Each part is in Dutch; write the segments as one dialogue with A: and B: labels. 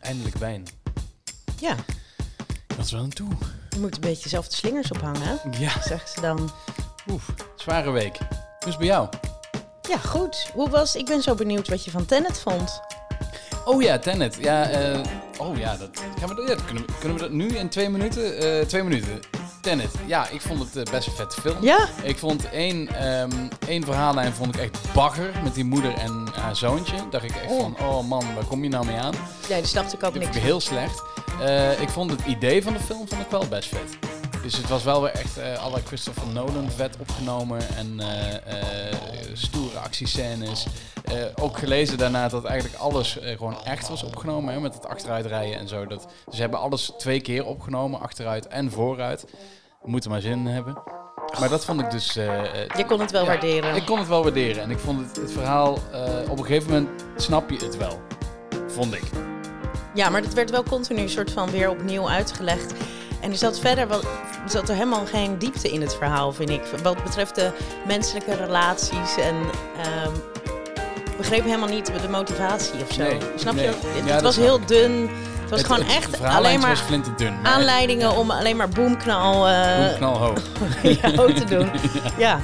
A: Eindelijk wijn.
B: Ja,
A: Dat is wel een toe.
B: je moet een beetje zelf de slingers ophangen, hè?
A: Ja.
B: zeggen ze dan.
A: Oef, zware week. Hoe is het bij jou?
B: Ja, goed. Hoe was Ik ben zo benieuwd wat je van Tenet vond.
A: Oh ja, Tenet. Ja, eh, oh ja, dat, gaan we, ja, kunnen, we, kunnen we dat nu in twee minuten? Eh, twee minuten. Tenet. Ja, ik vond het eh, best een vette film.
B: Ja?
A: Ik vond één, ehm, één verhaallijn vond ik echt bagger met die moeder en haar zoontje. Dacht ik echt
B: Oh.
A: van, oh man, waar kom je nou mee aan?
B: Ja, daar snapte ik ook
A: Dat
B: niks
A: ik heel slecht. Eh, ik vond het idee van de film vond ik wel best vet. Dus het was wel weer echt eh alle Christopher Nolan vet opgenomen en eh, eh, stoere actiescènes. Ook gelezen daarna dat eigenlijk alles gewoon echt was opgenomen, hè, met het achteruitrijden en zo. Dat, dus ze hebben alles twee keer opgenomen, achteruit en vooruit. Moet er maar zin in hebben. Maar dat vond ik dus...
B: Je kon het wel
A: ja,
B: waarderen.
A: Ik kon het wel waarderen. En ik vond het, het verhaal... op een gegeven moment snap je het wel. Vond ik.
B: Ja, maar dat werd wel continu soort van weer opnieuw uitgelegd. En er zat verder wel, zat er helemaal geen diepte in het verhaal, vind ik. Wat betreft de menselijke relaties en ehm begreep helemaal niet de motivatie of zo.
A: Nee,
B: Snap
A: nee.
B: je? Het,
A: Ja,
B: het was heel
A: ik.
B: dun. Het was gewoon echt alleen maar
A: maar
B: aanleidingen om alleen maar boomknal
A: ja,
B: eh ja, ook te doen. Ja,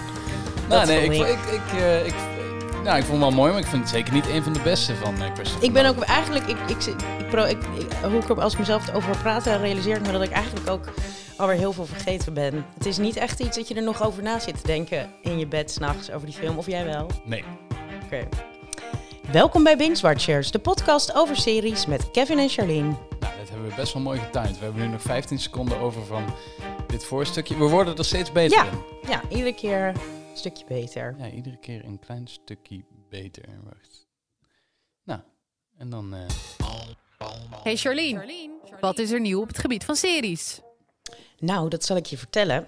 A: Nou, nee, ik,
B: vond-
A: ik, ik, eh, ik, nou, ik vond het wel mooi, maar ik vind het zeker niet een van de beste van eh Christopher
B: Ik ben ook eigenlijk, ik, ik, ik, pro, ik, hoe ik er als ik mezelf over praat, realiseer ik me dat ik eigenlijk ook alweer heel veel vergeten ben. Het is niet echt iets dat je er nog over na zit te denken in je bed s'nachts over die film, of jij wel?
A: Nee.
B: Oké. Welkom bij Binge Watchers, de podcast over series met Kevin en Charlene.
A: Nou, dat hebben we best wel mooi getimed. We hebben nu nog 15 seconden over van dit voorstukje. We worden er steeds beter
B: Ja.
A: in.
B: Ja, iedere keer stukje beter.
A: Ja, iedere keer een klein stukje beter. Wacht. Nou, en dan... eh,
C: Hey Charlene, wat is er nieuw op het gebied van series?
B: Nou, dat zal ik je vertellen.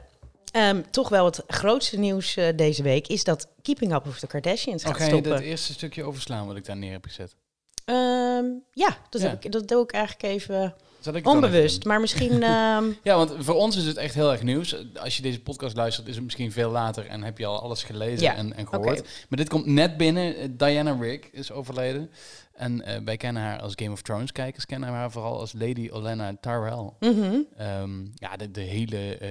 B: Ehm, toch wel het grootste nieuws eh, deze week is dat Keeping Up with the Kardashians gaat
A: Oké, je
B: stoppen.
A: dat eerste stukje overslaan wat ik daar neer heb gezet.
B: Ehm, ja, dat,
A: Ja.
B: Heb ik, dat doe ik eigenlijk even Onbewust. Maar misschien... ehm?
A: Ja, want voor ons is het echt heel erg nieuws. Als je deze podcast luistert, is het misschien veel later en heb je al alles gelezen
B: Ja,
A: en, en gehoord. Maar dit komt net binnen. Eh, Diana Rigg is overleden. En eh, wij kennen haar als Game of Thrones kijkers, kennen haar vooral als Lady Olenna Tyrell.
B: mhm,
A: Ehm, ja, de, de hele eh,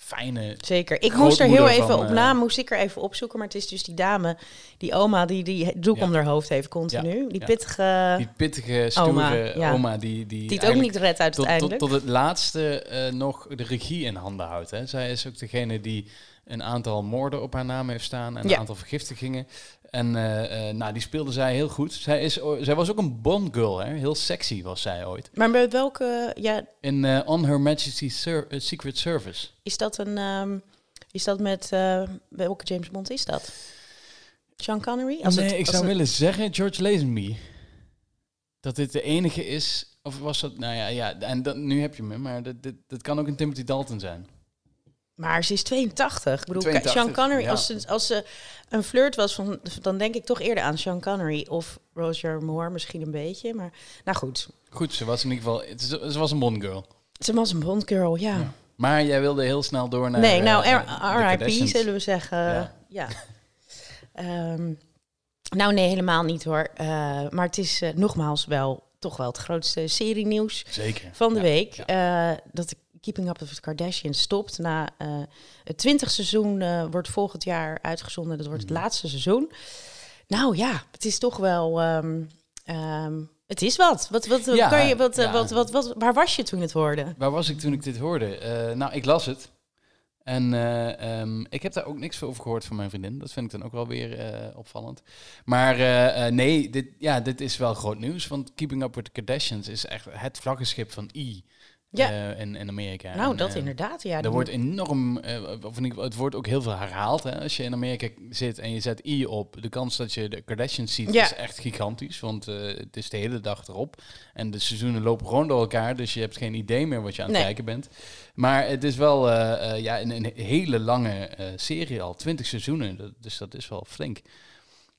A: fijne...
B: zeker. Ik moest er heel even
A: van,
B: op
A: eh,
B: na, moest ik er even opzoeken. Maar het is dus die dame, die oma, die die doek
A: Ja.
B: om haar hoofd heeft continu. die pittige...
A: Die pittige, stoere
B: Oma,
A: die, die,
B: die het ook niet redt
A: tot, tot,
B: uiteindelijk.
A: tot het laatste eh, nog de regie in handen houdt. Hè. Zij is ook degene die een aantal moorden op haar naam heeft staan en een aantal vergiftigingen. En eh, nou, die speelde zij heel goed. Zij, is, zij was ook een Bond girl, hè. heel sexy was zij ooit.
B: Maar bij welke... Ja,
A: In On Her Majesty's Secret Service.
B: is dat een... ehm, is dat met... eh, welke James Bond is dat? Sean Connery? Als
A: nee,
B: het-
A: ik zou
B: het-
A: willen zeggen George Lazenby. Dat dit de enige is, of was dat, nou ja, ja en dat, nu heb je me, maar dat, dit, dat kan ook een Timothy Dalton zijn.
B: Maar ze is 82. Ik bedoel,
A: 82,
B: Sean Connery,
A: ja.
B: als, ze, als ze een flirt was, van, dan denk ik toch eerder aan Sean Connery of Roger Moore misschien een beetje. Maar nou goed,
A: Goed, ze was in ieder geval, ze was een Bond girl.
B: ze was een Bond girl, ja.
A: Ja. Maar jij wilde heel snel door naar...
B: nee,
A: eh,
B: nou
A: de
B: RIP zullen we zeggen.
A: Ja.
B: Ja. Ehm, nou nee, helemaal niet hoor. Eh, maar het is eh, nogmaals wel toch wel het grootste serienieuws
A: Zeker.
B: van de
A: Ja,
B: week. dat Keeping Up with the Kardashians stopt. Na het twintig seizoen wordt volgend jaar uitgezonden. Dat wordt het
A: Mhm.
B: laatste seizoen. Nou ja, het is toch wel... ehm, het is wat. Wat, wat,
A: Ja,
B: kan je, wat, eh,
A: ja.
B: wat, wat, wat, waar was je toen het hoorde?
A: Waar was ik toen ik dit hoorde? Eh, nou, ik las het. En eh, ehm, ik heb daar ook niks over gehoord van mijn vriendin. Dat vind ik dan ook wel weer opvallend. Maar nee, dit, ja, dit is wel groot nieuws. Want Keeping Up with the Kardashians is echt het vlaggenschip van I
B: Ja.
A: eh, in, in Amerika.
B: nou,
A: En,
B: dat
A: eh,
B: inderdaad. Ja,
A: Er wordt enorm, eh, of geval, het wordt ook heel veel herhaald. Hè? Als je in Amerika zit en je zet I op, de kans dat je de Kardashians ziet
B: Ja.
A: is echt gigantisch. Want het is de hele dag erop. En de seizoenen lopen gewoon door elkaar, dus je hebt geen idee meer wat je aan het
B: Nee.
A: kijken bent. Maar het is wel ja, een, een hele lange serie al, 20 seizoenen. Dus dat is wel flink.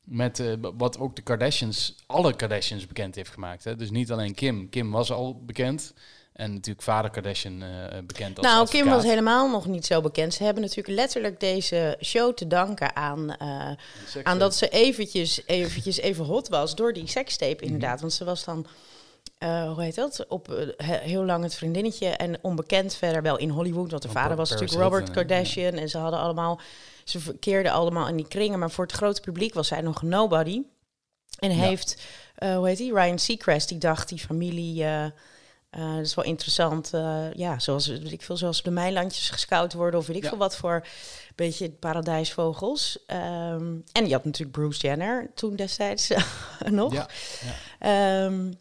A: Met wat ook de Kardashians, alle Kardashians bekend heeft gemaakt. Hè? Dus niet alleen Kim. Kim was al bekend. En natuurlijk vader Kardashian eh, bekend als
B: Nou, Kim was helemaal nog niet zo bekend. Ze hebben natuurlijk letterlijk deze show te danken aan, eh,
A: Seks,
B: aan dat ze eventjes, eventjes even hot was door die
A: Mhm.
B: sekstape inderdaad. Want ze was dan, eh, hoe heet dat, op he- heel lang het vriendinnetje en onbekend verder wel in Hollywood. Want de vader was
A: Paris
B: natuurlijk Robert
A: Hilton?
B: Kardashian en ze hadden allemaal, ze verkeerden allemaal in die kringen. Maar voor het grote publiek was zij nog nobody. En
A: Ja.
B: heeft, eh, hoe heet die, Ryan Seacrest, die dacht die familie... eh, dat is wel interessant. eh, ja, zoals weet ik veel, zoals de Meilandjes gescout worden of weet ik
A: Ja.
B: veel wat voor beetje paradijsvogels. Ehm, en je had natuurlijk Bruce Jenner toen destijds nog.
A: Ja,
B: Ehm,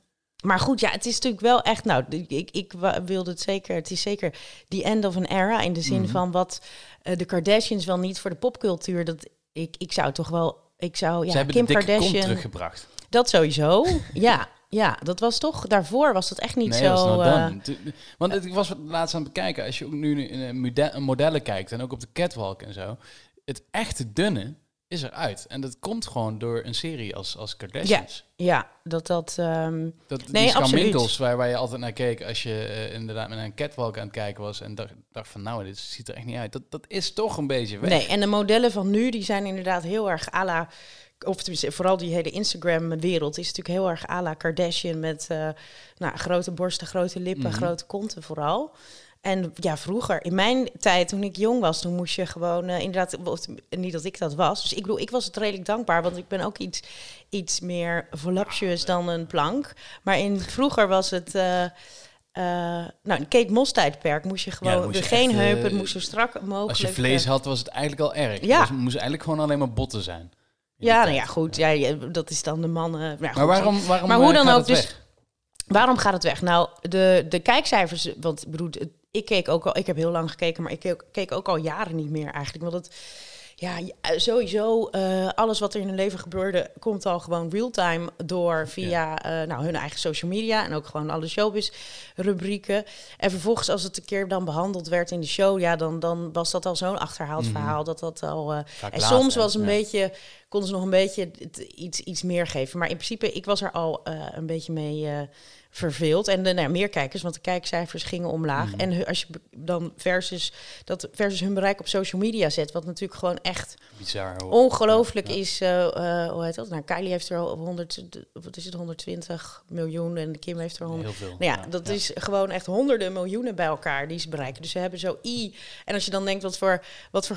B: maar goed, ja, het is natuurlijk wel echt. Nou, ik, ik wilde het zeker. Het is zeker die end of an era in de zin
A: Mhm.
B: van wat eh, de Kardashians wel niet voor de popcultuur. Dat ik, ik zou toch wel. Ik zou ja,
A: Ze hebben
B: Kim
A: de
B: Kardashian.
A: teruggebracht.
B: Dat sowieso. ja, ja, dat was toch. Daarvoor was dat echt niet
A: nee,
B: zo.
A: dat nou
B: eh,
A: done. Tu- Want ik was laatst aan het bekijken. Als je ook nu in eh, mode- modellen kijkt en ook op de catwalk en zo. Het echte dunne is eruit. En dat komt gewoon door een serie als, als Kardashians.
B: ja, dat dat.
A: Dat,
B: Nee,
A: die
B: absoluut.
A: waar, waar je altijd naar keek als je eh, inderdaad met een catwalk aan het kijken was en dacht, dacht van nou, dit ziet er echt niet uit. Dat, dat is toch een beetje weg.
B: Nee, en de modellen van nu, die zijn inderdaad heel erg à la... Of tenminste, vooral die hele Instagram-wereld is natuurlijk heel erg à la Kardashian... met eh, nou, grote borsten, grote lippen,
A: Mhm.
B: grote konten vooral. En ja, vroeger, in mijn tijd, toen ik jong was... toen moest je gewoon eh, inderdaad... niet dat ik dat was. Dus ik bedoel, ik was het redelijk dankbaar... want ik ben ook iets, iets meer voluptuous dan een plank. Maar in, vroeger was het... eh, eh, nou, in Kate Moss tijdperk moest je gewoon
A: dan moest je
B: geen
A: echt,
B: heupen, het moest zo strak mogelijk.
A: Als je vlees had, was het eigenlijk al erg.
B: Ja.
A: Het was- moest eigenlijk gewoon alleen maar botten zijn.
B: Ja, nou ja, goed. Ja, dat is dan de mannen. Ja, goed,
A: Maar waarom, waarom
B: Maar hoe
A: eh,
B: dan
A: gaat
B: ook, dus-
A: weg?
B: Waarom gaat het weg? Nou, de, de kijkcijfers, want ik bedoel, ik keek ook al, ik heb heel lang gekeken, maar ik keek, keek ook al jaren niet meer eigenlijk. Want het, ja, eh, sowieso, eh, alles wat er in hun leven gebeurde, komt al gewoon real-time door via eh, nou, hun eigen social media en ook gewoon alle showbiz-rubrieken. En vervolgens, als het een keer dan behandeld werd in de show, ja, dan, dan was dat al zo'n achterhaald
A: Mhm.
B: verhaal dat dat al. eh, en soms was een
A: ja.
B: beetje, konden ze nog een beetje iets, iets meer geven. Maar in principe, ik was er al eh, een beetje mee eh, verveeld. En de, nou, ja, meer kijkers, want de kijkcijfers gingen omlaag.
A: Mhm.
B: En als je dan versus, dat versus hun bereik op social media zet, wat natuurlijk gewoon echt
A: Bizar hoor.
B: ongelooflijk
A: Ja.
B: is. eh, eh, hoe heet dat? Nou, Kylie heeft er al 100, wat is het, 120 miljoen en Kim heeft er 100.
A: Heel veel.
B: Nou ja, dat is gewoon echt honderden miljoenen bij elkaar die ze bereiken. Dus ze hebben zo i. En als je dan denkt wat voor, wat voor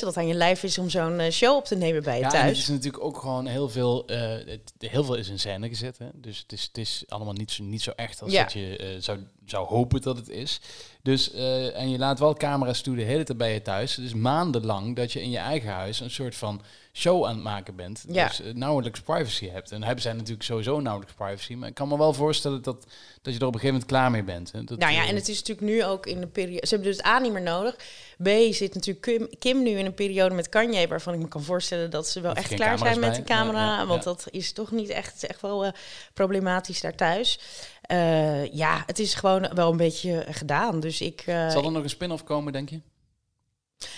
B: dat aan je lijf is om zo'n eh, show op te nemen bij je
A: Ja, en het
B: thuis.
A: is natuurlijk ook gewoon heel veel, eh, het, heel veel is in scène gezet. Hè? Dus het is, het is allemaal niet zo, niet zo echt als
B: Ja.
A: dat je eh, zou, zou hopen dat het is. Dus, eh, en je laat wel camera's toe de hele tijd bij je thuis. Het is maandenlang dat je in je eigen huis een soort van show aan het maken bent.
B: Ja.
A: Dus eh, nauwelijks privacy hebt. En hebben zij natuurlijk sowieso nauwelijks privacy. Maar ik kan me wel voorstellen dat, dat je er op een gegeven moment klaar mee bent. Hè? Dat,
B: Nou ja,
A: eh,
B: en het is natuurlijk nu ook in de periode. Ze hebben dus A niet meer nodig. B zit natuurlijk Kim, Kim nu in een periode met Kanye, waarvan ik me kan voorstellen dat ze wel
A: Dat
B: echt klaar zijn met de
A: bij.
B: Camera.
A: ja, ja.
B: Want dat is toch niet echt, echt wel eh, problematisch daar thuis. Ja, het is gewoon wel een beetje gedaan. Dus ik.
A: Zal er nog een spin-off komen, denk je?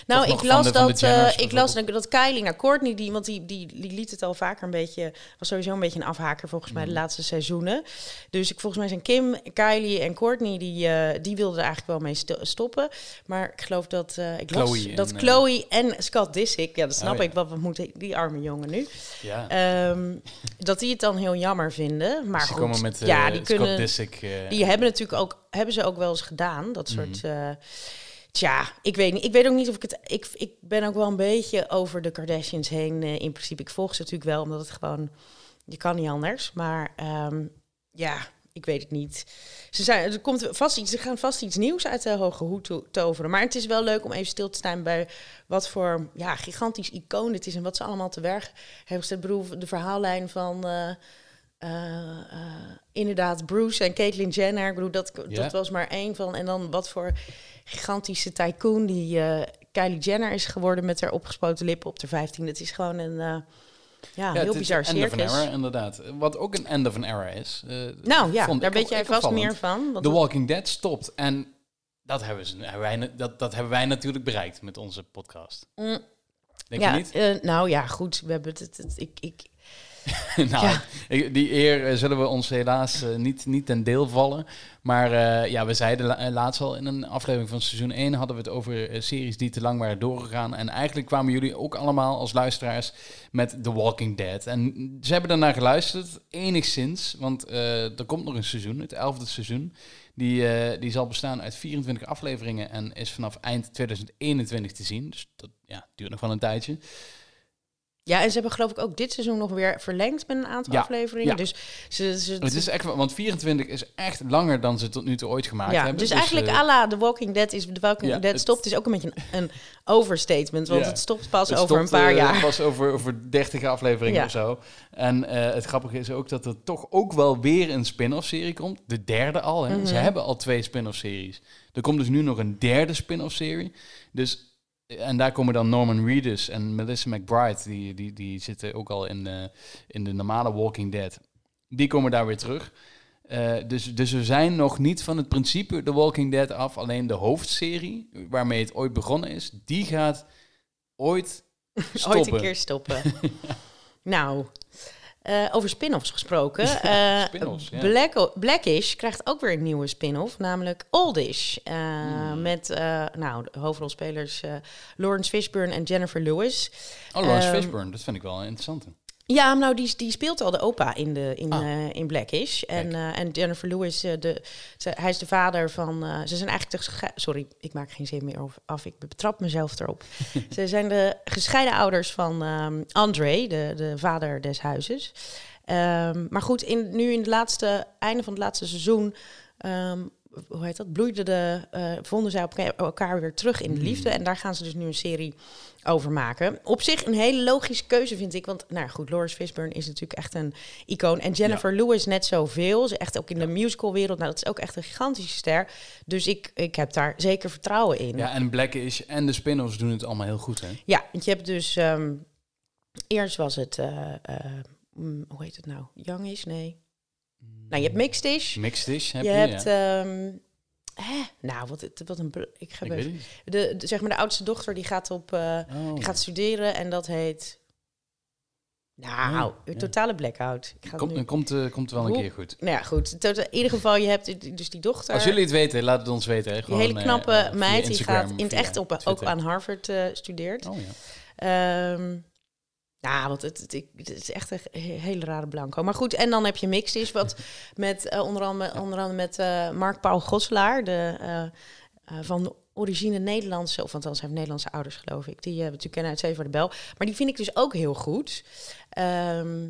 B: Nou,
A: nog
B: ik las
A: de-
B: dat, eh,
A: Jenners
B: ik las dat, dat Kylie naar Courtney, die, want die, die, die liet het al vaker een beetje, was sowieso een beetje een afhaker volgens mij de
A: Mhm.
B: laatste seizoenen. Dus ik, volgens mij zijn Kim, Kylie en Courtney, die, eh, die wilden er eigenlijk wel mee sto- stoppen. Maar ik geloof dat, eh, ik las
A: Chloe
B: dat
A: en, eh,
B: Chloe en Scott Disick, ja dat snap
A: Oh, ja.
B: ik, wat moet die arme jongen nu,
A: Ja.
B: Ehm, dat die het dan heel jammer vinden. Maar
A: die
B: goed,
A: komen met eh,
B: ja, die
A: Scott
B: kunnen,
A: Disick. eh,
B: die hebben natuurlijk ook, hebben ze ook wel eens gedaan, dat
A: Mhm.
B: soort. eh, tja, ik weet niet. Ik weet ook niet of ik het. Ik, ik ben ook wel een beetje over de Kardashians heen. eh, in principe, ik volg ze natuurlijk wel, omdat het gewoon. Je kan niet anders. Maar ehm, ja, ik weet het niet. Ze zijn, er komt vast iets. Ze gaan vast iets nieuws uit de hoge hoed to- toveren. Maar het is wel leuk om even stil te staan bij wat voor ja, gigantisch icoon dit is en wat ze allemaal te werk hebben gezet. De verhaallijn van. eh, eh, eh, inderdaad, Bruce en Caitlyn Jenner. Ik bedoel, dat,
A: Ja.
B: dat was maar één van. En dan wat voor gigantische tycoon die eh, Kylie Jenner is geworden met haar opgespoten lippen op de 15. Het is gewoon een ja,
A: het
B: heel bizar
A: een end of an
B: circus.
A: era, inderdaad. Wat ook een end of an era is.
B: Nou ja, daar weet jij vast meer van. Want
A: The Walking Dead stopt. En dat hebben, ze, hebben wij, dat, dat hebben wij natuurlijk bereikt met onze podcast.
B: Mm,
A: Denk
B: ja,
A: je niet?
B: nou ja, goed. We hebben het, het, het- ik, ik,
A: nou,
B: Ja.
A: die eer eh, zullen we ons helaas eh, niet, niet ten deel vallen. Maar eh, ja, we zeiden la- laatst al in een aflevering van seizoen 1 hadden we het over series die te lang waren doorgegaan. En eigenlijk kwamen jullie ook allemaal als luisteraars met The Walking Dead. En ze hebben daarnaar geluisterd, enigszins. Want er komt nog een seizoen, het elfde seizoen. Die, die zal bestaan uit 24 afleveringen en is vanaf eind 2021 te zien. Dus dat ja, duurt nog wel een tijdje.
B: Ja, en ze hebben geloof ik ook dit seizoen nog weer verlengd met een aantal
A: Ja,
B: afleveringen.
A: ja.
B: Dus ze, ze,
A: Het is echt, want 24 is echt langer dan ze tot nu toe ooit gemaakt
B: ja,
A: hebben.
B: dus eigenlijk
A: eh,
B: à la The Walking Dead is The Walking Dead
A: het-
B: stopt is ook een beetje een, een overstatement, want het stopt pas
A: het
B: over
A: stopt,
B: een paar
A: eh,
B: jaar.
A: pas over, over 30 afleveringen of zo. En eh, het grappige is ook dat er toch ook wel weer een spin-off serie komt. De derde al. Hè. Ze
B: Mhm.
A: hebben al twee spin-off series. Er komt dus nu nog een derde spin-off serie. Dus, en daar komen dan Norman Reedus en Melissa McBride. Die, die, die zitten ook al in de, in de normale Walking Dead. Die komen daar weer terug. Eh, dus, dus we zijn nog niet van het principe The Walking Dead af. Alleen de hoofdserie, waarmee het ooit begonnen is, die gaat ooit stoppen.
B: Ooit een keer stoppen. nou, eh, over spin-offs gesproken. eh,
A: ja.
B: Black, Blackish krijgt ook weer een nieuwe spin-off, namelijk Oldish. Eh,
A: Hmm.
B: Met nou, de hoofdrolspelers Lawrence Fishburne en Jennifer Lewis.
A: Oh, Lawrence
B: Ehm,
A: Fishburne, dat vind ik wel een interessante.
B: Ja, nou, die, die speelt al de opa in, de, in,
A: Ah.
B: eh, in Blackish. En, eh, en Jennifer Lewis, eh, de, ze- hij is de vader van... ze zijn eigenlijk... De, sorry, ik maak geen zin meer over, af. Ik betrap mezelf erop. ze zijn de gescheiden ouders van ehm, André, de, de vader des huizes. Ehm, maar goed, in, nu in het laatste, einde van het laatste seizoen... ehm, hoe heet dat? Bloeide de, eh, vonden zij elkaar- elkaar weer terug in de
A: Hmm.
B: liefde. En daar gaan ze dus nu een serie over maken. Op zich een hele logische keuze, vind ik. Want, nou goed, Lawrence Fishburne is natuurlijk echt een icoon. En Jennifer Lewis net zoveel. Ze echt ook in de musicalwereld. Nou, dat is ook echt een gigantische ster. Dus ik, ik heb daar zeker vertrouwen in.
A: Ja, en Blackish en de spin-offs doen het allemaal heel goed, hè?
B: Ja, want je hebt dus... ehm, eerst was het... eh, eh, mm, hoe heet het nou? Youngish? Nee. Nou, je hebt Mixed-ish.
A: Mixed-ish heb
B: Je
A: je,
B: hebt...
A: ja.
B: ehm, hè? Nou, wat, wat een... Ik ga
A: Ik
B: even- de, de- zeg maar de oudste dochter die gaat op...
A: Oh.
B: die gaat studeren en dat heet... Nou,
A: Oh,
B: een totale blackout. Ik ga nu...
A: komt, eh, komt wel een
B: Hoe-
A: keer goed.
B: Nou ja, goed. Tot- In ieder geval, je hebt dus die dochter.
A: Als jullie het weten, laat het ons weten. Hè.
B: die
A: Gewoon,
B: hele
A: eh,
B: knappe meid die gaat in het echt op, ook aan Harvard eh, studeert.
A: Oh ja.
B: Ehm, ja, want het, het, is echt een he- hele rare blanco. Maar goed, en dan heb je Mixed wat met eh, onder andere, onder andere met eh, Mark Paul Gosselaar, de, eh, van origine Nederlandse, of althans heeft Nederlandse ouders geloof ik. Die hebben natuurlijk kennen uit Zeven de Bel. Maar die vind ik dus ook heel goed. Ehm,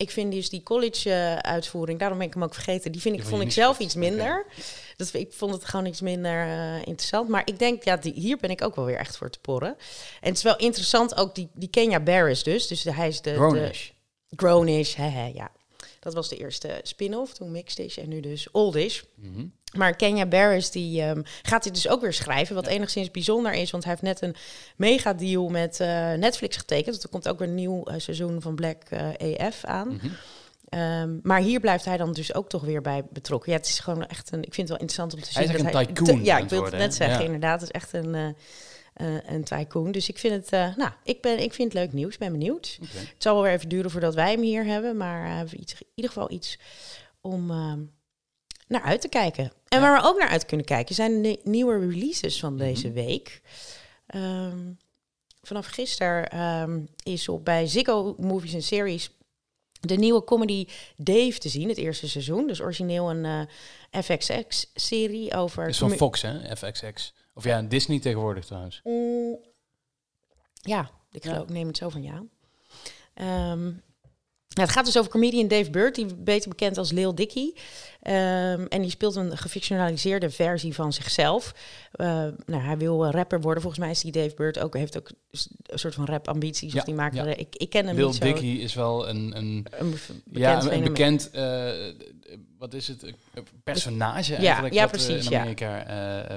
B: ik vind dus die college-uitvoering, daarom ben ik hem ook vergeten, die vind ik, vond ik zelf iets minder. Dat, ik vond het gewoon iets minder eh, interessant. Maar ik denk, ja, die, hier ben ik ook wel weer echt voor te porren. En het is wel interessant, ook die, die Kenya Barris dus. Dus hij is de... de
A: Grownish.
B: Grownish, hè, hè, ja. Dat was de eerste spin-off, toen Mixed en nu dus Oldish.
A: Mhm.
B: Maar Kenya Barris die, ehm, gaat dit dus ook weer schrijven. Wat enigszins bijzonder is, want hij heeft net een mega deal met eh, Netflix getekend. Dus er komt ook weer een nieuw eh, seizoen van Black eh, AF aan.
A: Mhm.
B: Ehm, maar hier blijft hij dan dus ook toch weer bij betrokken. Ja, het is gewoon echt een. Ik vind het wel interessant om te
A: Hij
B: zien.
A: is echt
B: dat
A: een tycoon
B: ja, ik wilde het net zeggen.
A: Ja.
B: Inderdaad, het is echt een, een tycoon. Dus ik vind het. eh, nou, ik, ben, ik vind het leuk nieuws. Ben benieuwd. Het zal wel weer even duren voordat wij hem hier hebben. Maar iets, in ieder geval iets om ehm, naar uit te kijken. En waar we ook naar uit kunnen kijken zijn de nieuwe releases van
A: Mhm.
B: deze week. Ehm, vanaf gisteren ehm, is op bij Ziggo Movies en Series de nieuwe comedy Dave te zien, het eerste seizoen. Dus origineel een eh, FXX-serie over...
A: Is van Fox, hè? FXX. Of ja, Disney tegenwoordig trouwens.
B: Mm, ja, ik
A: Ja.
B: geloof, neem het zo van ja. Het gaat dus over comedian Dave Bird, die beter bekend als Lil Dicky. Ehm, en die speelt een gefictionaliseerde versie van zichzelf. Eh, nou, hij wil eh, rapper worden. Volgens mij is die Dave Bird ook, heeft ook een soort van rap-ambities.
A: Ja,
B: of die maakt
A: ja.
B: ik, ik ken hem
A: Lil
B: niet zo.
A: Dicky is wel een, een,
B: Een be- bekend
A: ja, een, bekend, eh, wat is het, Een personage
B: Ja,
A: eigenlijk.
B: ja, precies,
A: in. Amerika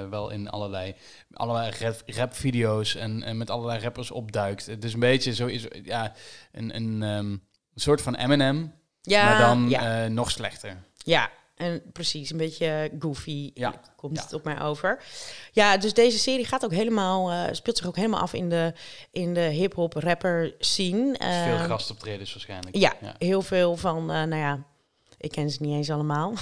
A: wel in allerlei, allerlei rap, rapvideo's en, en met allerlei rappers opduikt. Het is een beetje zo, is, ja, een, een, ehm, een soort van Eminem,
B: Ja,
A: maar dan
B: ja,
A: eh, nog slechter.
B: ja, en precies, een beetje goofy
A: Ja.
B: komt
A: Ja.
B: het op mij over. Ja, dus deze serie gaat ook helemaal, eh, speelt zich ook helemaal af in de, in de hip-hop rapper scene.
A: Veel
B: Ehm,
A: gastoptredens waarschijnlijk.
B: ja, heel veel van, eh, nou ja, ik ken ze niet eens allemaal.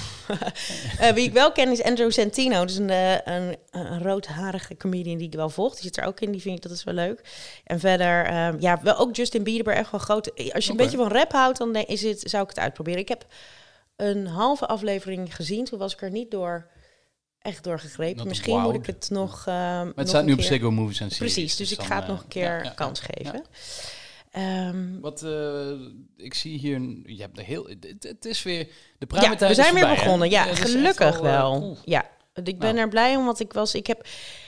B: Eh, wie ik wel ken is Andrew Santino. Dat is een, eh, een, een roodharige comedian die ik wel volg. Die zit er ook in, die vind ik dat is wel leuk. En verder, ehm, ja, wel ook Justin Bieber echt wel groot. Als je een beetje van rap houdt, dan is het, zou ik het uitproberen. Ik heb een halve aflevering gezien. Toen was ik er niet door, echt door gegrepen. Misschien moet ik het nog. ehm
A: Maar
B: nog
A: het staat nu op Ziggo Movies en Series.
B: Precies, dus ik
A: dan,
B: ga het
A: eh,
B: nog een keer
A: ja, ja, ja.
B: kans geven. Ehm,
A: Wat, eh, ik zie hier, je hebt de heel, het, het is weer, de
B: Ja,
A: pruimentijd
B: we zijn weer
A: voorbij,
B: begonnen. Ja, gelukkig
A: eh,
B: wel. Ja, ik ben
A: Nou.
B: er blij om, want ik was, ik heb,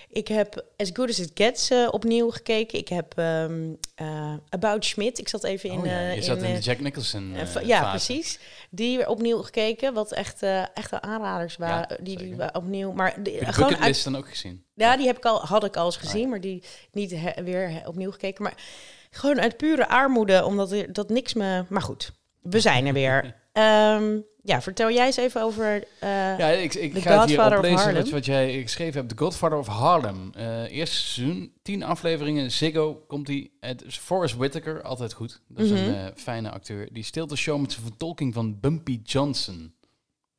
B: ik heb As Good As It Gets eh, opnieuw gekeken. Ik heb ehm, eh, About Schmidt. Ik zat even in.
A: Oh ja,
B: eh,
A: je zat in de Jack Nicholson
B: ja,
A: fase.
B: precies. Die weer opnieuw gekeken, wat echt, echt aanraders waren.
A: Ja,
B: die, die opnieuw, maar de,
A: de
B: gewoon uit,
A: dan ook gezien?
B: ja, die heb ik al, had ik al eens gezien,
A: Ah, ja.
B: maar die niet he- weer opnieuw gekeken. Maar gewoon uit pure armoede, omdat er, dat niks me. Maar goed, we zijn er weer. Ehm, ja, vertel jij eens even over. eh,
A: Ja, ik, ik
B: The
A: ga het hier oplezen
B: Harlem.
A: wat, wat jij geschreven hebt. The Godfather of Harlem. Eh eerste seizoen, tien afleveringen. Ziggo komt die. Het is Forrest Whitaker, altijd goed. Dat is een
B: Mhm.
A: eh, fijne acteur. Die steelt de show met zijn vertolking van Bumpy Johnson.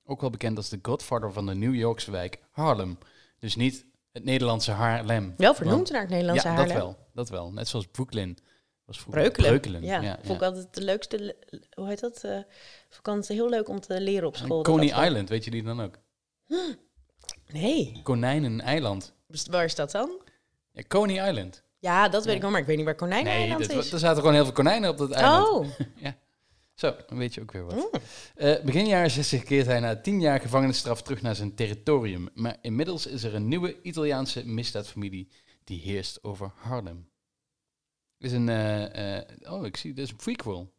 A: Ook wel bekend als de Godfather van de New Yorkse wijk Harlem. Dus niet het Nederlandse Haarlem.
B: Wel vernoemd naar het Nederlandse
A: ja,
B: Haarlem.
A: dat wel. Dat wel. Net zoals Brooklyn. Was vroeger
B: Breukelen.
A: Breukelen.
B: Ja,
A: ja,
B: vond ik altijd de leukste, le- hoe heet dat? eh vakantie heel leuk om te leren op
A: En
B: school. dat
A: Coney
B: dat
A: Island, weet je die dan ook?
B: Nee,
A: Konijnen-eiland.
B: Waar is dat dan?
A: Ja, Coney Island.
B: Ja, dat weet
A: Ja.
B: ik wel, maar ik weet niet waar Konijn
A: Nee,
B: Eiland
A: dat,
B: is.
A: er zaten gewoon heel veel konijnen op dat eiland.
B: Oh,
A: Zo, dan weet je ook weer wat.
B: Mm.
A: Eh, begin jaren 60 keert hij na tien jaar gevangenisstraf terug naar zijn territorium. Maar inmiddels is er een nieuwe Italiaanse misdaadfamilie die heerst over Harlem. Is een, eh, eh, oh, ik zie, dit is een prequel.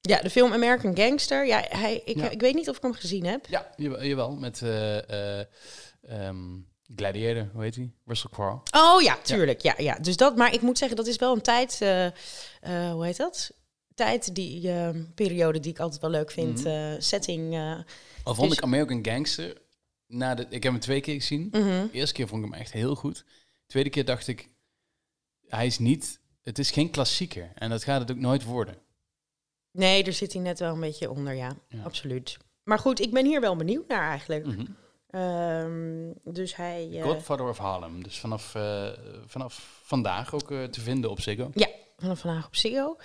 B: ja, de film American Gangster. Ja, hij, ik,
A: Ja.
B: ik weet niet of ik hem gezien heb.
A: Ja, jawel, met eh, eh, ehm, Gladiator, hoe heet hij? Russell Crowe.
B: Oh ja, tuurlijk. Ja. Ja, Dus dat, maar ik moet zeggen, dat is wel een tijd, hoe heet dat? Tijd, die eh, periode die ik altijd wel leuk vind.
A: Mhm.
B: setting. eh,
A: Al vond
B: Dus-
A: ik American Gangster, na de, ik heb hem twee keer gezien.
B: mhm.
A: De eerste keer vond ik hem echt heel goed. De tweede keer dacht ik, hij is niet, het is geen klassieker. En dat gaat het ook nooit worden.
B: Nee, er zit hij net wel een beetje onder, ja.
A: Ja.
B: Absoluut. Maar goed, ik ben hier wel benieuwd naar eigenlijk.
A: Mhm.
B: Ehm, dus hij... eh,
A: Godfather of Harlem. Dus vanaf, eh, vanaf vandaag ook eh, te vinden op Ziggo.
B: vanaf vandaag op Ziggo.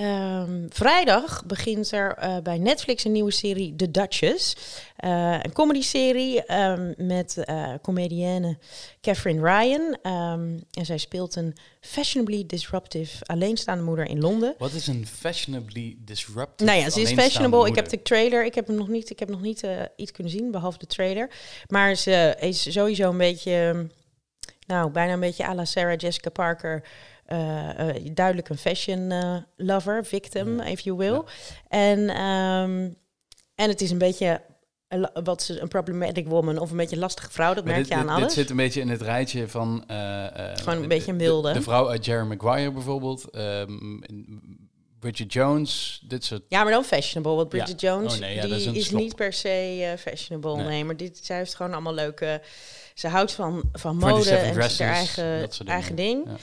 B: Ehm, vrijdag begint er eh, bij Netflix een nieuwe serie, The Duchess. Eh, een comedy-serie ehm, met eh comedienne Catherine Ryan. Ehm, en zij speelt een fashionably disruptive alleenstaande moeder in Londen.
A: Wat is een fashionably disruptive
B: Nou ja, ze is fashionable. Ik heb de trailer. Ik heb hem nog niet, ik heb nog niet iets kunnen zien, behalve de trailer. Maar ze is sowieso een beetje, nou, bijna een beetje à la Sarah Jessica Parker. Eh, eh, duidelijk een fashion eh, lover, victim, if you will. En, ehm, en het is een beetje wat ze een problematic woman of een beetje een lastige vrouw. Dat
A: Maar
B: merk
A: dit,
B: je aan
A: dit,
B: alles.
A: dit zit een beetje in het rijtje van...
B: Gewoon een beetje een
A: de- vrouw uit Jerry Maguire bijvoorbeeld. ehm, Bridget Jones, dit soort...
B: Ja, maar dan fashionable. Want
A: Ja.
B: Bridget Jones,
A: Oh nee, ja,
B: die is, niet per se fashionable. Nee.
A: Nee.
B: maar dit, zij heeft gewoon allemaal leuke... Ze houdt van, van
A: 27
B: mode en haar eigen, eigen ding.
A: Ja.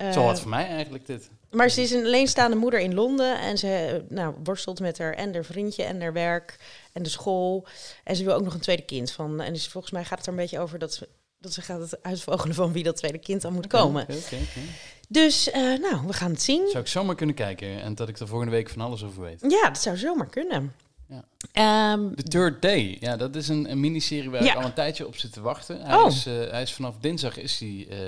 B: Eh,
A: Zo wat voor mij eigenlijk dit.
B: maar ze is een alleenstaande moeder in Londen. En ze eh, nou, worstelt met haar en haar vriendje en haar werk en de school. En ze wil ook nog een tweede kind van. En dus volgens mij gaat het er een beetje over dat ze, dat ze gaat het uitvogelen van wie dat tweede kind dan moet komen. Dus eh, nou, we gaan het zien.
A: Zou ik zomaar kunnen kijken en dat ik er volgende week van alles over weet.
B: Ja, dat zou zomaar kunnen.
A: Ja.
B: Ehm,
A: The Third Day, ja, dat is een, een miniserie waar
B: Ja.
A: ik al een tijdje op zit te wachten. Hij,
B: Oh.
A: is, eh, hij is vanaf dinsdag is eh,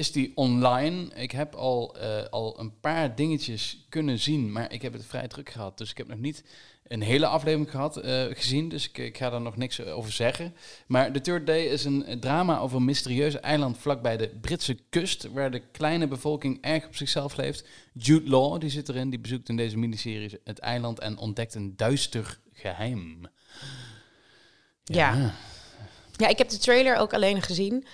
A: is die online. Ik heb al, eh, al een paar dingetjes kunnen zien, maar ik heb het vrij druk gehad. Dus ik heb nog niet een hele aflevering gehad, eh, gezien, dus ik, ik ga daar nog niks over zeggen. Maar The Third Day is een drama over een mysterieuze eiland vlakbij de Britse kust, waar de kleine bevolking erg op zichzelf leeft. Jude Law, die zit erin, die bezoekt in deze miniserie het eiland en ontdekt een duister geheim.
B: Ja. Ja, ik heb de trailer ook alleen gezien.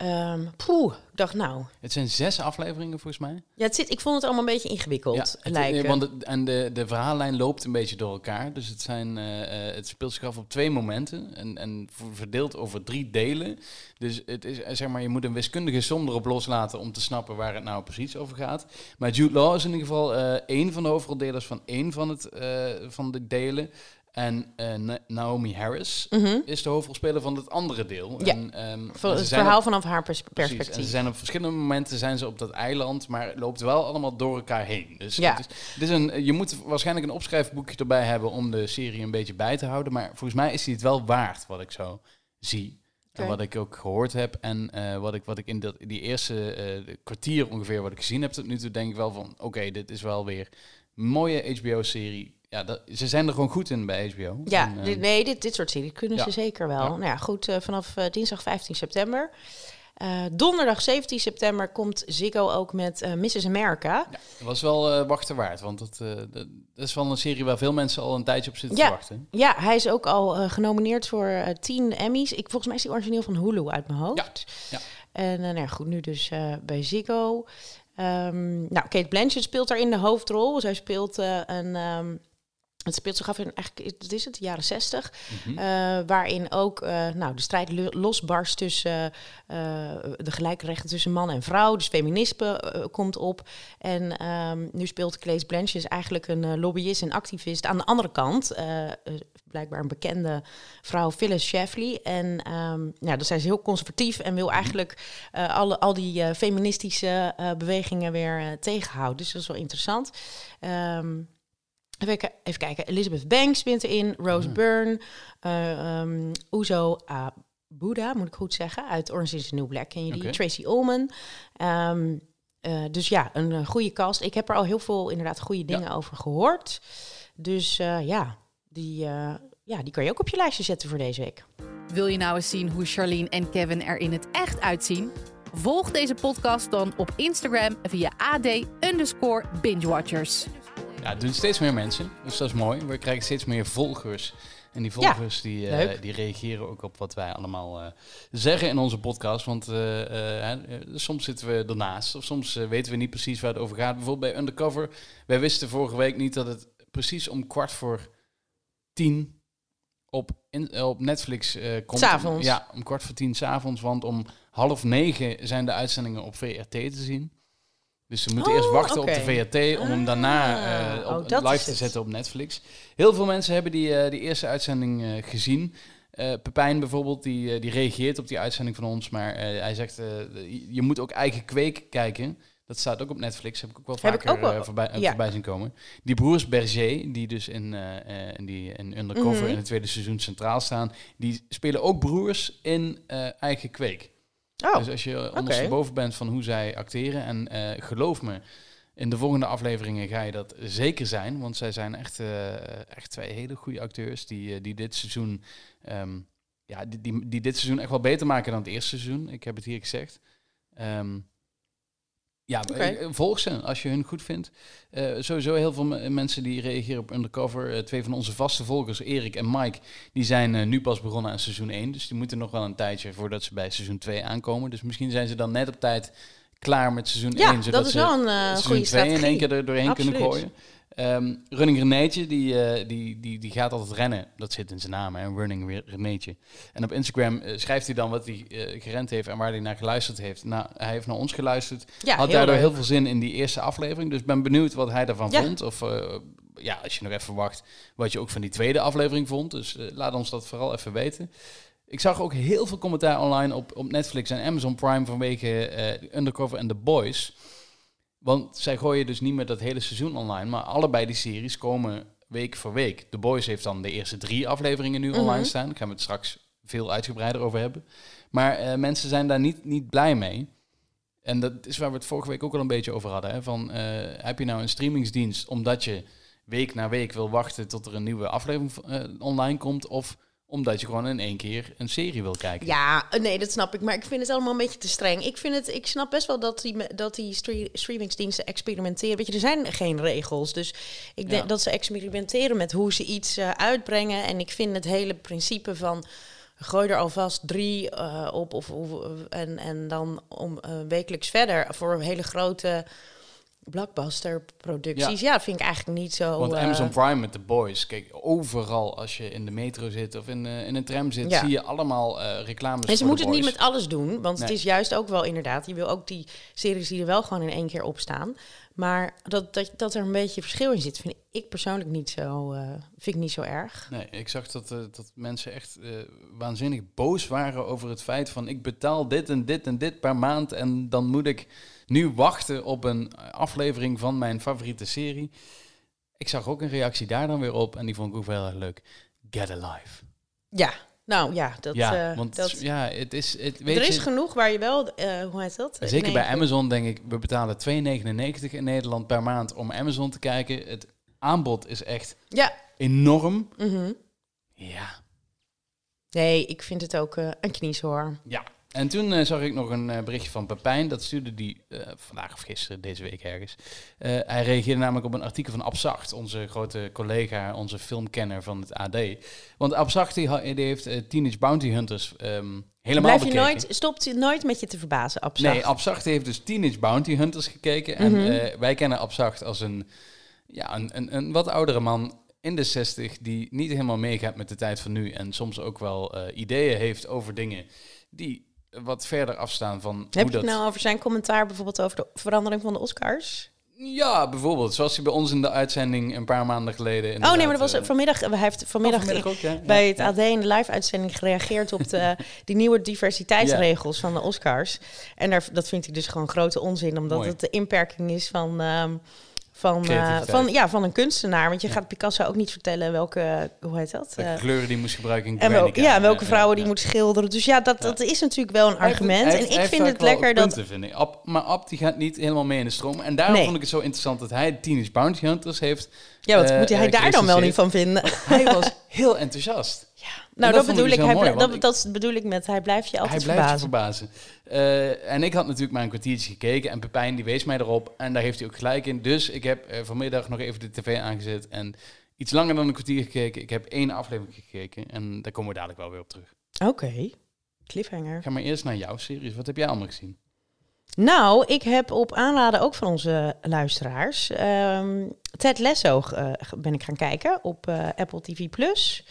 B: Ehm poeh, ik dacht nou...
A: Het zijn zes afleveringen volgens mij.
B: Ja, het zit, ik vond het allemaal een beetje ingewikkeld
A: het-
B: lijken.
A: want het- en de, de verhaallijn loopt een beetje door elkaar. Dus het, zijn, eh, eh, het speelt zich af op twee momenten. En, en verdeeld over drie delen. Dus het is, eh, zeg maar, je moet een wiskundige som erop loslaten om te snappen waar het nou precies over gaat. Maar Jude Law is in ieder geval eh één van de hoofdroldelers van één van, het, van de delen. En eh, Na- Naomi Harris
B: Mhm.
A: is de hoofdrolspeler van het andere deel.
B: Ja.
A: En, ehm,
B: het verhaal
A: op-
B: vanaf haar pers-
A: Precies,
B: perspectief.
A: En ze zijn op verschillende momenten zijn ze op dat eiland, maar het loopt wel allemaal door elkaar heen. Dus
B: Ja.
A: het is, het is een, je moet waarschijnlijk een opschrijfboekje erbij hebben om de serie een beetje bij te houden. Maar volgens mij is die het wel waard, wat ik zo zie. En wat ik ook gehoord heb en eh, wat, ik, wat ik in dat, die eerste eh, kwartier ongeveer wat ik gezien heb tot nu toe, denk ik wel van, oké, dit is wel weer een mooie HBO-serie. Ja, dat, ze zijn er gewoon goed in bij HBO.
B: Ja,
A: En, eh,
B: dit- nee, dit, dit soort series kunnen
A: ja.
B: ze zeker wel.
A: Ja.
B: Nou ja, goed, eh, vanaf eh, dinsdag 15 september. Eh, donderdag 17 september komt Ziggo ook met Mrs. America.
A: ja, dat was wel wachten waard, want dat, dat, is wel een serie waar veel mensen al een tijdje op zitten
B: Ja.
A: te wachten.
B: Ja, hij is ook al genomineerd voor eh 10 Emmys. Ik, volgens mij is die origineel van Hulu uit mijn hoofd.
A: ja.
B: En nou ja, goed, nu dus bij Ziggo. Ehm, nou, Kate Blanchett speelt daar in de hoofdrol. Zij speelt een... ehm, het speelt zich af in eigenlijk, wat is het, de jaren zestig.
A: Mhm.
B: Eh, waarin ook eh, nou, de strijd lo- losbarst tussen eh, de gelijke rechten tussen man en vrouw. Dus feminisme komt op. En ehm, nu speelt Claes Blanchett eigenlijk een lobbyist en activist. Aan de andere kant, blijkbaar een bekende vrouw, Phyllis Schlafly. En ehm ja, dus zij is heel conservatief en wil eigenlijk eh, alle, al die feministische bewegingen weer tegenhouden. Dus dat is wel interessant. Ehm, Even, ki- even kijken. Elizabeth Banks speelt erin. Rose
A: Ah.
B: Byrne. eh um, Uzo Abuda, moet ik goed zeggen. Uit Orange is the New Black. Ken je die? Tracy Ullman. Ehm, eh, dus ja, een eh, goede cast. Ik heb er al heel veel inderdaad goede dingen over gehoord. Dus eh, ja, die, eh, ja, die kan je ook op je lijstje zetten voor deze week.
C: Wil je nou eens zien hoe Charlene en Kevin er in het echt uitzien? Volg deze podcast dan op Instagram via AD underscore bingewatchers.
A: Ja, het doen steeds meer mensen, dus dat is mooi. We krijgen steeds meer volgers. En die volgers die, eh, die reageren ook op wat wij allemaal eh, zeggen in onze podcast. Want eh, soms zitten we ernaast of soms weten we niet precies waar het over gaat. Bijvoorbeeld bij Undercover. Wij wisten vorige week niet dat het precies om kwart voor tien op, in, op Netflix komt.
B: S'avonds.
A: Ja, om kwart voor tien s'avonds. Want om half negen zijn de uitzendingen op VRT te zien. Dus we moeten
B: Oh,
A: eerst wachten
B: oké.
A: op de VRT om hem daarna
B: Ah,
A: eh, op,
B: oh,
A: live te zetten op Netflix. Heel veel mensen hebben die, eh, die eerste uitzending eh, gezien. Pepijn bijvoorbeeld, die, die reageert op die uitzending van ons. Maar hij zegt, je moet ook eigen kweek kijken. Dat staat ook op Netflix. Heb ik ook wel
B: Heb
A: vaker
B: ook wel-
A: voorbij,
B: ja.
A: voorbij zien komen. Die broers Berger, die dus in, in, die, in Undercover
B: Mhm.
A: in het tweede seizoen centraal staan. Die spelen ook broers in eigen kweek.
B: Oh,
A: Dus als je ondersteboven bent van hoe zij acteren. En eh, geloof me, in de volgende afleveringen ga je dat zeker zijn. Want zij zijn echt, eh, echt twee hele goede acteurs die, eh, die dit seizoen. ehm, ja, die, die, die dit seizoen echt wel beter maken dan het eerste seizoen. Ik heb het hier gezegd. Ehm, ja,
B: Oké.
A: eh, volg ze als je hun goed vindt. Eh, sowieso heel veel me- mensen die reageren op Undercover. Eh, twee van onze vaste volgers, Erik en Mike, die zijn eh, nu pas begonnen aan seizoen 1. Dus die moeten nog wel een tijdje voordat ze bij seizoen 2 aankomen. Dus misschien zijn ze dan net op tijd klaar met seizoen
B: ja,
A: 1. Zodat
B: dat is wel een eh,
A: seizoen
B: goede
A: 2
B: strategie.
A: in één keer er doorheen kunnen gooien. Ehm, Running Renéetje, die, eh, die, die, die gaat altijd rennen. Dat zit in zijn naam, hè? Running Renéetje. En op Instagram eh, schrijft hij dan wat hij eh, gerend heeft en waar hij naar geluisterd heeft. Nou, hij heeft naar ons geluisterd.
B: Ja,
A: Had
B: heel
A: daardoor
B: leuk.
A: heel veel zin in die eerste aflevering. Dus ik ben benieuwd wat hij daarvan
B: Ja.
A: vond. Of ja, als je nog even wacht, wat je ook van die tweede aflevering vond. Dus laat ons dat vooral even weten. Ik zag ook heel veel commentaar online op, op Netflix en Amazon Prime vanwege Undercover en The Boys. Want zij gooien dus niet meer dat hele seizoen online, maar allebei die series komen week voor week. The Boys heeft dan de eerste drie afleveringen nu
B: Mhm.
A: online staan. Daar gaan we het straks veel uitgebreider over hebben. Maar eh, mensen zijn daar niet, niet blij mee. En dat is waar we het vorige week ook al een beetje over hadden. Hè? Van, eh, heb je nou een streamingsdienst omdat je week na week wil wachten tot er een nieuwe aflevering eh, online komt? Of omdat je gewoon in één keer een serie wil kijken?
B: Ja, nee, dat snap ik. Maar ik vind het allemaal een beetje te streng. Ik, vind het, ik snap best wel dat die, dat die stre- streamingsdiensten experimenteren. Weet je, er zijn geen regels. Dus ik denk
A: Ja.
B: dat ze experimenteren met hoe ze iets eh, uitbrengen. En ik vind het hele principe van gooi er alvast drie eh, op. Of, of, en, en dan om eh, wekelijks verder voor hele grote blockbuster producties. Ja, vind ik eigenlijk niet zo.
A: Want
B: eh,
A: Amazon Prime met The Boys, kijk, overal als je in de metro zit of in, eh, in een tram zit,
B: Ja.
A: zie je allemaal eh reclames
B: En ze moeten het niet met alles doen, want het is juist ook wel inderdaad. Je wil ook die series die er wel gewoon in één keer op staan. Maar dat, dat, dat er een beetje verschil in zit, vind ik persoonlijk niet zo, vind ik niet zo erg.
A: Nee, ik zag dat, dat mensen echt waanzinnig boos waren over het feit van ik betaal dit en dit en dit per maand en dan moet ik nu wachten op een aflevering van mijn favoriete serie. Ik zag ook een reactie daar dan weer op en die vond ik ook wel heel erg leuk. Get Alive.
B: Ja, nou ja, dat.
A: ja,
B: eh,
A: want
B: dat
A: ja, het is... Het, weet
B: er is
A: je,
B: genoeg waar je wel, eh, hoe heet dat?
A: Zeker bij Amazon denk ik, we betalen 2,99 in Nederland per maand om Amazon te kijken. Het aanbod is echt
B: Ja.
A: enorm.
B: mhm.
A: Ja.
B: Nee, ik vind het ook eh, een kniezoor.
A: Ja. En toen eh, zag ik nog een eh, berichtje van Pepijn. Dat stuurde die eh, vandaag of gisteren, deze week ergens. Hij reageerde namelijk op een artikel van Abzacht, onze grote collega, onze filmkenner van het AD. Want Abzacht die, heeft Teenage Bounty Hunters ehm, helemaal
B: Blijf je
A: bekeken.
B: nooit, stopt je nooit met je te verbazen, Abzacht.
A: Nee, Abzacht heeft dus Teenage Bounty Hunters gekeken. En
B: Mhm.
A: wij kennen Abzacht als een, ja, een, een, een wat oudere man in de 60 die niet helemaal meegaat met de tijd van nu. En soms ook wel ideeën heeft over dingen die wat verder afstaan van
B: Heb
A: hoe
B: je
A: dat...
B: het nou over zijn commentaar bijvoorbeeld over de verandering van de Oscars?
A: Ja, bijvoorbeeld. Zoals hij bij ons in de uitzending een paar maanden geleden...
B: Oh nee, maar dat was
A: eh,
B: vanmiddag. Hij heeft vanmiddag,
A: oh, vanmiddag ook, ja.
B: bij
A: Ja,
B: het
A: ja.
B: AD in de live-uitzending gereageerd op de, die nieuwe diversiteitsregels van de Oscars. En daar, dat vindt hij dus gewoon grote onzin, omdat
A: Mooi.
B: het de inperking is van, ehm, van, eh, van, ja, van een kunstenaar. Want je gaat Picasso ook niet vertellen welke, hoe heet dat?
A: Welke
B: Eh,
A: kleuren die moest gebruiken in
B: en wel, ja, welke vrouwen die moet schilderen. Dus ja, dat, dat is natuurlijk wel een argument.
A: hij
B: en ik
A: hij
B: vind het lekker dat...
A: punten, vind ik. Ab, maar Ab die gaat niet helemaal mee in de stroom. En daarom
B: Nee.
A: vond ik het zo interessant dat hij Teenage Bounty Hunters heeft.
B: Ja, wat
A: eh,
B: moet hij daar dan wel niet van vinden?
A: Hij was heel enthousiast.
B: Nou,
A: dat
B: bedoel
A: dus
B: ik. Hij
A: mooi,
B: dat,
A: ik-
B: dat bedoel ik met hij blijft je
A: Hij
B: altijd
A: blijft je
B: verbazen.
A: verbazen. Eh, en ik had natuurlijk maar een kwartiertje gekeken. En Pepijn die wees mij erop. En daar heeft hij ook gelijk in. Dus ik heb eh, vanmiddag nog even de tv aangezet. En iets langer dan een kwartier gekeken. Ik heb één aflevering gekeken. En daar komen we dadelijk wel weer op terug.
B: Oké, cliffhanger.
A: Ga maar eerst naar jouw series. Wat heb jij allemaal gezien?
B: Nou, ik heb op aanraden ook van onze luisteraars ehm, Ted Lasso eh, ben ik gaan kijken op eh, Apple TV+. Plus.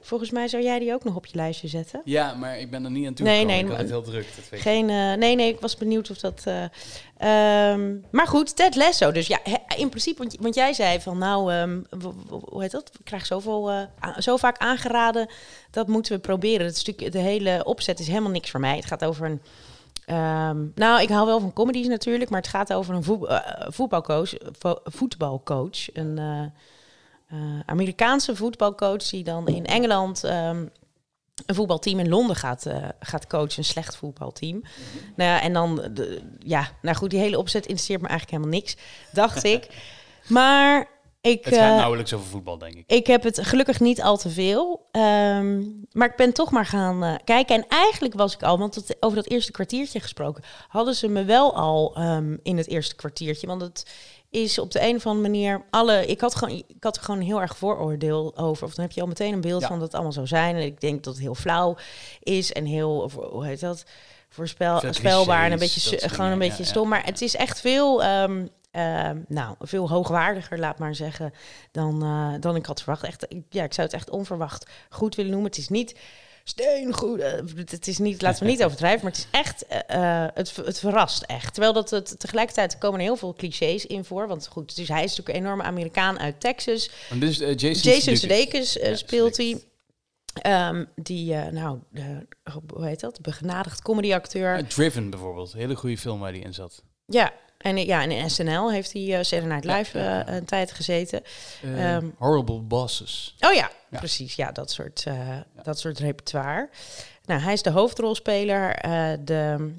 B: Volgens mij zou jij die ook nog op je lijstje zetten.
A: Ja, maar ik ben er niet aan toe
B: Nee, nee,
A: ik had het heel druk. Dat weet.
B: Geen, eh, nee, nee, ik was benieuwd of dat. eh, ehm, maar goed, Ted Lasso. Dus ja, he- in principe, want, want jij zei van, nou, ehm, hoe heet dat? Ik krijg zoveel, zo vaak aangeraden. Dat moeten we proberen. Het stuk, de hele opzet is helemaal niks voor mij. Het gaat over een. Ehm, nou, ik hou wel van comedies natuurlijk, maar het gaat over een voet- eh, voetbalcoach, vo- voetbalcoach, een eh, eh, Amerikaanse voetbalcoach die dan in Engeland ehm, een voetbalteam in Londen gaat, gaat coachen, een slecht voetbalteam. Nou ja, en dan, de, ja, nou goed, die hele opzet interesseert me eigenlijk helemaal niks, dacht ik. Maar ik,
A: Het gaat
B: eh,
A: nauwelijks over voetbal, denk ik.
B: ik heb het gelukkig niet al te veel. Ehm, maar ik ben toch maar gaan eh, kijken. En eigenlijk was ik al, want het, over dat eerste kwartiertje gesproken, hadden ze me wel al ehm, in het eerste kwartiertje. Want het is op de een of andere manier alle. Ik had gewoon, ik had er gewoon heel erg vooroordeel over. Of dan heb je al meteen een beeld
A: Ja.
B: van dat het allemaal zou zijn. En ik denk dat het heel flauw is en heel, of, hoe heet dat? Voorspel,
A: Veel
B: spelbaar en een beetje, gewoon een beetje stom. Maar het is echt veel, ehm, ehm, nou, veel hoogwaardiger, laat maar zeggen, dan, eh, dan ik had verwacht. Echt, ik- ja, ik zou het echt onverwacht goed willen noemen. Het is niet steengoed. eh, het is niet, laten we niet overdrijven, maar het is echt, eh, het, het verrast echt. Terwijl dat het tegelijkertijd komen er heel veel clichés in voor. Want goed, dus hij is natuurlijk een enorme Amerikaan uit Texas.
A: En dus Jason,
B: Jason
A: Sudeikis.
B: Sudeikis
A: Ja,
B: speelt hij. Ehm, die, nou, de, hoe heet dat? Begenadigd comedyacteur.
A: Driven bijvoorbeeld. Hele goede film waar hij in zat.
B: Ja, en ja, en in SNL heeft hij uh, Saturday Night Live
A: ja, ja.
B: eh, een tijd gezeten.
A: Eh,
B: Ehm,
A: Horrible Bosses.
B: Oh ja, precies. Ja, dat soort, dat soort repertoire. Nou, hij is de hoofdrolspeler. de,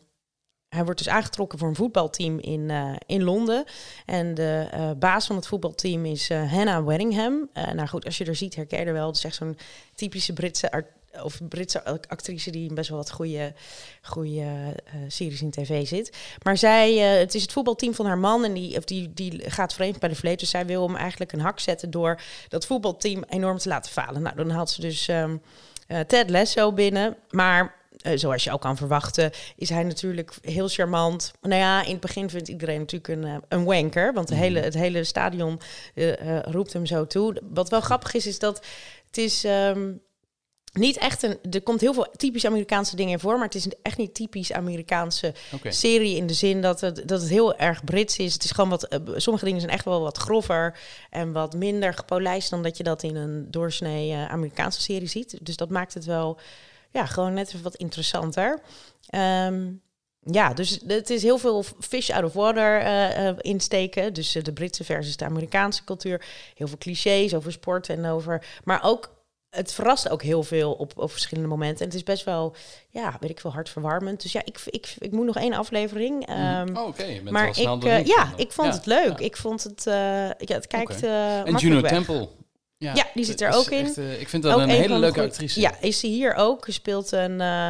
B: hij wordt dus aangetrokken voor een voetbalteam in, in Londen. En de baas van het voetbalteam is Hannah Waddingham. Nou goed, als je er ziet, herken je er wel. Het is echt zo'n typische Britse art- of Britse actrice die best wel wat goede, goede eh, series in tv zit. Maar zij, eh, het is het voetbalteam van haar man en die, of die, die gaat vreemd bij de vleet. Dus zij wil hem eigenlijk een hak zetten door dat voetbalteam enorm te laten falen. Nou, dan haalt ze dus ehm, eh, Ted Lasso binnen. Maar zoals je ook kan verwachten, is hij natuurlijk heel charmant. Nou ja, in het begin vindt iedereen natuurlijk een, een wanker. Want de hele, het hele stadion roept hem zo toe. Wat wel grappig is, is dat het is... ehm, niet echt een. Er komt heel veel typisch Amerikaanse dingen in voor, maar het is echt niet typisch Amerikaanse serie in de zin dat het, dat het heel erg Brits is. Het is gewoon wat. eh, sommige dingen zijn echt wel wat grover en wat minder gepolijst dan dat je dat in een doorsnee eh, Amerikaanse serie ziet. Dus dat maakt het wel, ja, gewoon net even wat interessanter. Ehm, ja, dus het is heel veel fish out of water eh, insteken. Dus de Britse versus de Amerikaanse cultuur. Heel veel clichés over sport en over. Maar ook, het verrast ook heel veel op, op verschillende momenten. En het is best wel, ja, weet ik veel, hartverwarmend. Dus ja, ik, ik, ik moet nog één aflevering. ehm,
A: oh, oké.
B: Maar ik, eh, ja, ik vond
A: Ja,
B: het leuk.
A: ja.
B: Ik vond het, eh, ja, het kijkt
A: Oké.
B: eh
A: En Juno. Temple.
B: Ja, die zit er ook in.
A: echt, eh, ik vind dat
B: Ook
A: een hele leuke actrice.
B: Ja, is ze hier ook. Speelt een, eh,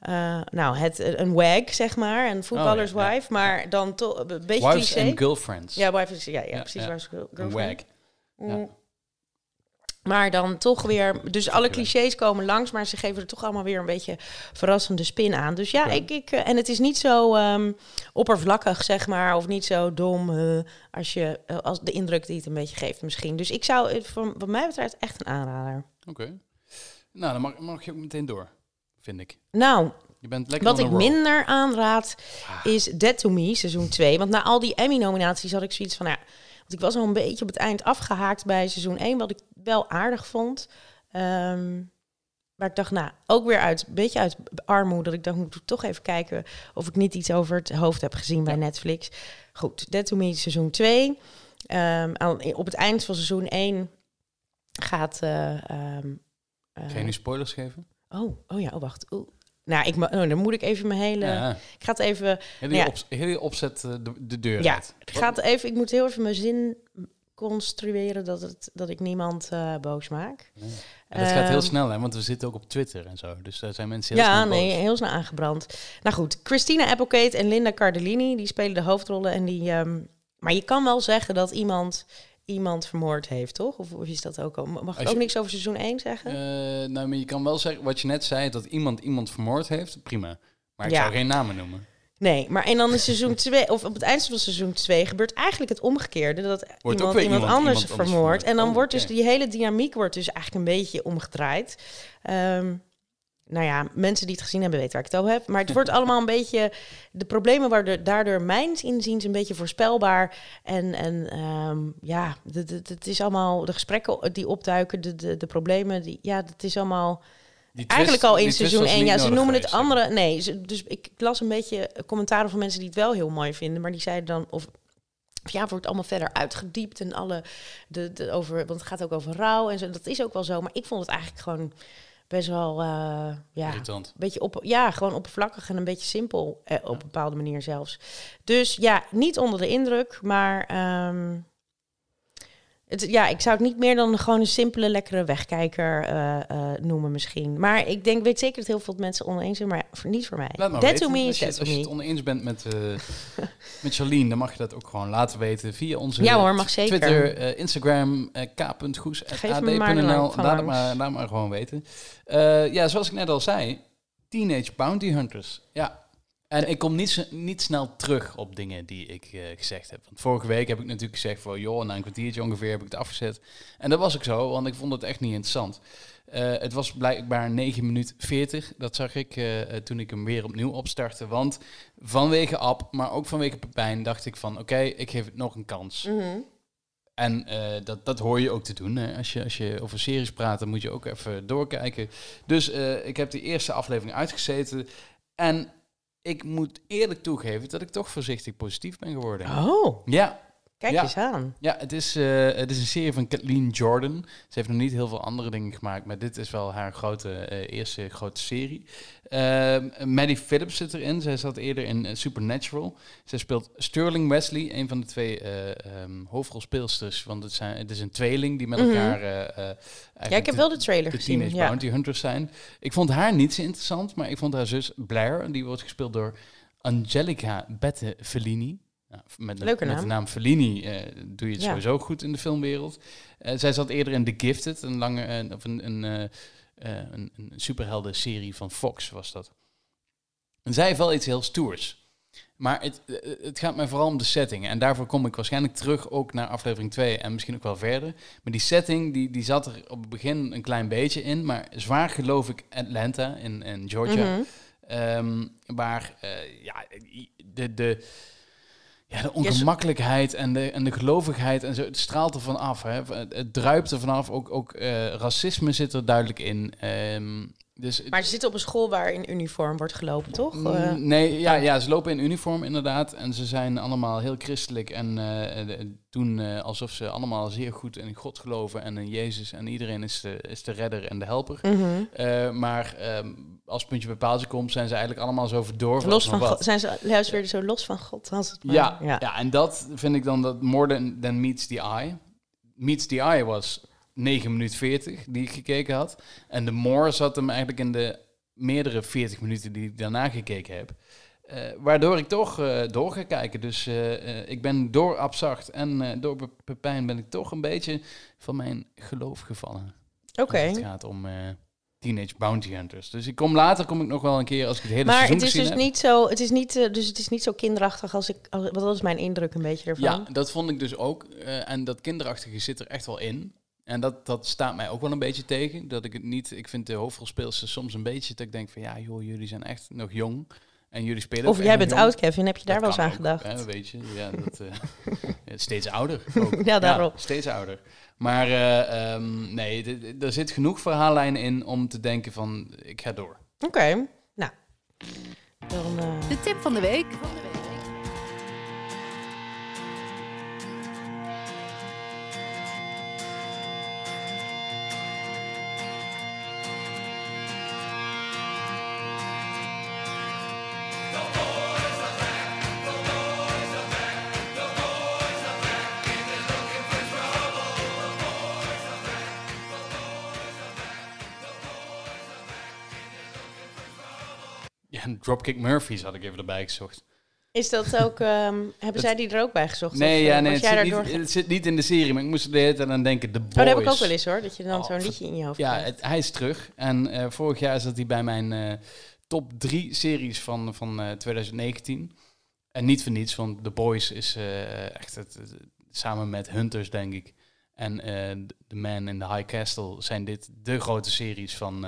B: eh, nou, het, een wag, zeg maar. Een voetballerswife.
A: ja.
B: Maar dan toch een beetje
A: Wives
B: cliché.
A: and Girlfriends.
B: Ja, wife is, ja, ja,
A: Ja,
B: precies.
A: ja.
B: wife is girl-
A: Een
B: girlfriend.
A: wag.
B: Mm. Maar dan toch weer... Dus alle clichés komen langs, maar ze geven er toch allemaal weer een beetje verrassende spin aan. Dus ja, ik, ik... eh, En het is niet zo ehm, oppervlakkig, zeg maar, of niet zo dom eh, als, je, eh, als de indruk die het een beetje geeft misschien. Dus ik zou, voor, wat mij betreft, echt een aanrader.
A: Oké. Nou, dan mag, mag je ook meteen door, vind ik.
B: Nou,
A: Je bent lekker
B: Wat ik minder aanraad
A: Ah.
B: is Dead to Me, seizoen 2. Want na al die Emmy-nominaties had ik zoiets van... Ja, ik was al een beetje op het eind afgehaakt bij seizoen 1... wat ik wel aardig vond. Ehm maar ik dacht, nou, ook weer uit, een beetje uit armoede... dat ik dacht, moet ik toch even kijken... of ik niet iets over het hoofd heb gezien bij
A: Ja.
B: Netflix. Goed, Dead to Me, seizoen 2. Ehm, aan- op het eind van seizoen 1 gaat... ehm, eh,
A: Ga je nu spoilers geven?
B: oh, oh ja, oh wacht. Oeh. Nou, ik, oh, dan moet ik even mijn hele...
A: ja.
B: Ik ga het even.
A: Hele,
B: ja.
A: op, hele opzet eh, de, de deur
B: Ja,
A: uit.
B: ik ga het even. Ik moet heel even mijn zin construeren dat, het, dat ik niemand eh, boos maak.
A: Ja. En dat gaat heel
B: Ehm,
A: snel, hè? Want we zitten ook op Twitter en zo. Dus daar zijn mensen heel
B: Ja,
A: snel
B: nee,
A: boos.
B: heel snel aangebrand. Nou goed, Christina Applegate en Linda Cardellini, die spelen de hoofdrollen. En die, ehm, maar je kan wel zeggen dat iemand iemand vermoord heeft, toch? Of, of is dat ook al? Mag ik ook
A: je-
B: niks over seizoen 1 zeggen?
A: Eh, nou, maar je kan wel zeggen, wat je net zei, dat iemand iemand vermoord heeft. Prima. Maar ik
B: Ja.
A: zou geen namen noemen.
B: Nee, maar en dan in seizoen 2, of op het eind van seizoen 2, gebeurt eigenlijk het omgekeerde. Dat
A: ook
B: iemand, iemand,
A: iemand-
B: anders
A: iemand anders
B: vermoordt.
A: vermoord.
B: En dan
A: Oh,
B: wordt dus die hele dynamiek wordt dus eigenlijk een beetje omgedraaid. Ehm, nou ja, mensen die het gezien hebben weten waar ik het over heb. Maar het wordt allemaal een beetje... De problemen worden daardoor mijns inziens een beetje voorspelbaar. En, en ehm, ja, het- is allemaal... De gesprekken die opduiken, de, de, de problemen... Die, ja, het is allemaal...
A: Twist-
B: Eigenlijk al in seizoen
A: was
B: 1.
A: niet
B: Ja, ze noemen het
A: geweest,
B: andere. Nee, ze- dus ik, las een beetje commentaren van mensen die het wel heel mooi vinden. Maar die zeiden dan. Of, of ja, het wordt allemaal verder uitgediept. En alle. De, de, over, want het gaat ook over rouw en zo. Dat is ook wel zo. Maar ik vond het eigenlijk gewoon best wel. eh, ja, een beetje op, ja, gewoon oppervlakkig en een beetje simpel eh, op een bepaalde manier zelfs. Dus ja, niet onder de indruk, maar ehm, het, ja, ik zou het niet meer dan gewoon een simpele, lekkere wegkijker eh, eh, noemen misschien. Maar ik denk, weet zeker dat heel veel mensen oneens zijn, maar niet voor mij.
A: Laat maar
B: Dead
A: weten.
B: me
A: als je, als je het oneens bent met, eh met Charlene, dan mag je dat ook gewoon laten weten via onze
B: Ja hoor, mag zeker.
A: Twitter, Instagram, k.goes,
B: Geef me maar de naam van
A: Laat maar, laat maar gewoon weten. Ja, zoals ik net al zei, Teenage Bounty Hunters. Ja. En ik kom niet, niet snel terug op dingen die ik eh, gezegd heb. Want vorige week heb ik natuurlijk gezegd van... joh, na een kwartiertje ongeveer heb ik het afgezet. En dat was ook zo, want ik vond het echt niet interessant. Eh, het was blijkbaar 9 minuten 40. Dat zag ik eh, toen ik hem weer opnieuw opstartte. Want vanwege App, maar ook vanwege Pepijn, dacht ik van... oké, ik geef het nog een kans.
B: Mhm.
A: En dat, dat hoor je ook te doen. Hè. Als, je, als je over series praat, dan moet je ook even doorkijken. Dus ik heb de eerste aflevering uitgezeten. En ik moet eerlijk toegeven dat ik toch voorzichtig positief ben geworden.
B: Oh,
A: Ja,
B: kijk
A: Ja.
B: eens aan.
A: ja het, is, eh, het is een serie van Kathleen Jordan. Ze heeft nog niet heel veel andere dingen gemaakt, maar dit is wel haar grote, eh, eerste grote serie. Ehm Maddie Phillips zit erin. Zij zat eerder in eh, Supernatural. Zij speelt Sterling Wesley, een van de twee ehm, hoofdrolspeelsters. Want het, zijn, het is een tweeling die met
B: Mhm.
A: elkaar... eh,
B: Ja, ik heb wel de trailer
A: de
B: gezien.
A: Teenage
B: Ja.
A: Bounty Hunters zijn. Ik vond haar niet zo interessant, maar ik vond haar zus Blair, die wordt gespeeld door Angelica Bette Fellini. Nou, met, de-
B: Leuke
A: met de
B: naam.
A: Fellini eh, doe je het
B: Ja.
A: sowieso goed in de filmwereld. Eh, zij zat eerder in The Gifted, een lange, eh, of een, een, een, een superhelden-serie van Fox was dat. En zij heeft wel iets heel stoers. Maar het, het gaat mij vooral om de setting. En daarvoor kom ik waarschijnlijk terug ook naar aflevering 2 en misschien ook wel verder. Maar die setting, die, die zat er op het begin een klein beetje in. Maar zwaar geloof ik Atlanta in, in Georgia. Ehm, waar ja, de, de, ja, de ongemakkelijkheid en de, en de gelovigheid en zo, het straalt er van af. Hè. Het, het druipt er vanaf. Ook, ook eh, racisme zit er duidelijk in. Ehm, dus
B: Maar ze zitten op een school waar in uniform wordt gelopen, toch?
A: Mm,
B: Eh,
A: Nee, ja, ja, ze lopen in uniform inderdaad. En ze zijn allemaal heel christelijk en eh, doen eh, alsof ze allemaal zeer goed in God geloven en in Jezus. En iedereen is de, is de redder en de helper.
B: mhm.
A: Maar ehm, als puntje bij paaltje komt, zijn ze eigenlijk allemaal zo verdorven.
B: Los van God. Zijn ze juist weer zo los van God als het maar.
A: Ja, ja. en dat vind ik dan dat more than, than meets the eye. Meets the eye was 9 minuten 40 die ik gekeken had. En de more zat hem eigenlijk in de meerdere 40 minuten die ik daarna gekeken heb. Eh, waardoor ik toch eh, door ga kijken. Dus eh, ik ben door Abzacht en door Pe- Pepijn ben ik toch een beetje van mijn geloof gevallen.
B: Oké.
A: Het gaat om Teenage Bounty Hunters. Dus ik kom later kom ik nog wel een keer als ik het hele
B: Maar
A: seizoen
B: het is dus
A: heb.
B: niet zo, het is niet, dus het is niet zo kinderachtig als ik, als, want dat is mijn indruk een beetje ervan.
A: Ja, dat vond ik dus ook. En dat kinderachtige zit er echt wel in. En dat, dat staat mij ook wel een beetje tegen. Dat ik het niet. Ik vind de hoofdrolspeelsters soms een beetje dat ik denk van ja, joh, jullie zijn echt nog jong. En jullie spelen.
B: Of
A: ook
B: jij bent
A: jong.
B: oud, Kevin. Heb je daar
A: Dat
B: wel eens aan
A: ook,
B: gedacht?
A: hè, weet je, ja, dat, eh, steeds ouder. Ook.
B: Ja, daarom.
A: steeds ouder. Maar eh, ehm, nee, er zit genoeg verhaallijn in om te denken van ik ga door.
B: Oké, nou. Dan, eh,
C: De tip van de week.
A: Dropkick Murphys had ik even erbij gezocht.
B: is dat ook, ehm, hebben zij die er ook bij gezocht?
A: Nee,
B: Of,
A: ja,
B: eh,
A: nee het, zit niet,
B: ge-
A: het zit niet in de serie, maar ik moest er de hele tijd aan denken. The Boys.
B: Oh, dat heb ik ook wel eens hoor, dat je dan
A: Oh,
B: zo'n liedje in je hoofd
A: Ja, het, hij is terug. En eh, vorig jaar zat hij bij mijn eh, top drie series van, van eh, 2019. En niet voor niets, want The Boys is echt het, samen met Hunters, denk ik. En The Man in the High Castle zijn dit de grote series van,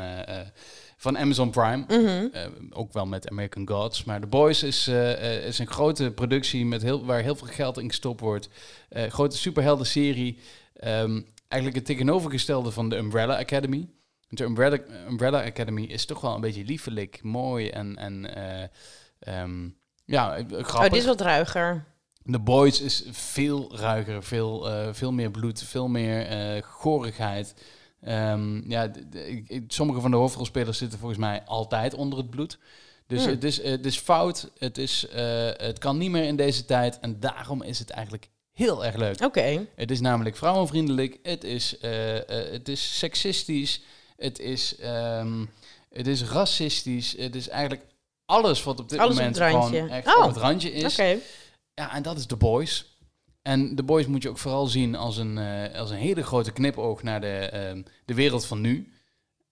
A: van Amazon Prime.
B: Mhm.
A: Eh, ook wel met American Gods. Maar The Boys is, eh, eh, is een grote productie met heel, waar heel veel geld in gestopt wordt. Eh, grote superhelden-serie. Ehm, eigenlijk het tegenovergestelde van de Umbrella Academy. Want De Umbrella, Umbrella Academy is toch wel een beetje liefelijk, mooi en, en eh, ehm, ja, grappig.
B: Oh, dit is wat ruiger.
A: The Boys is veel ruiger, veel, veel meer bloed, veel meer gorigheid. Ehm, ja, sommige van de hoofdrolspelers zitten volgens mij altijd onder het bloed. Dus
B: Hmm.
A: het, is, het is fout, het, is, eh, het kan niet meer in deze tijd. En daarom is het eigenlijk heel erg leuk.
B: Oké.
A: Het is namelijk vrouwenvriendelijk, het is, eh, eh, het is seksistisch, het is, ehm, het is racistisch. Het is eigenlijk alles wat op dit
B: Alles op
A: moment
B: randje.
A: gewoon echt
B: Oh,
A: op het randje is. Ja, en dat is The Boys. En The Boys moet je ook vooral zien als een, eh, als een hele grote knipoog naar de, ehm, de wereld van nu.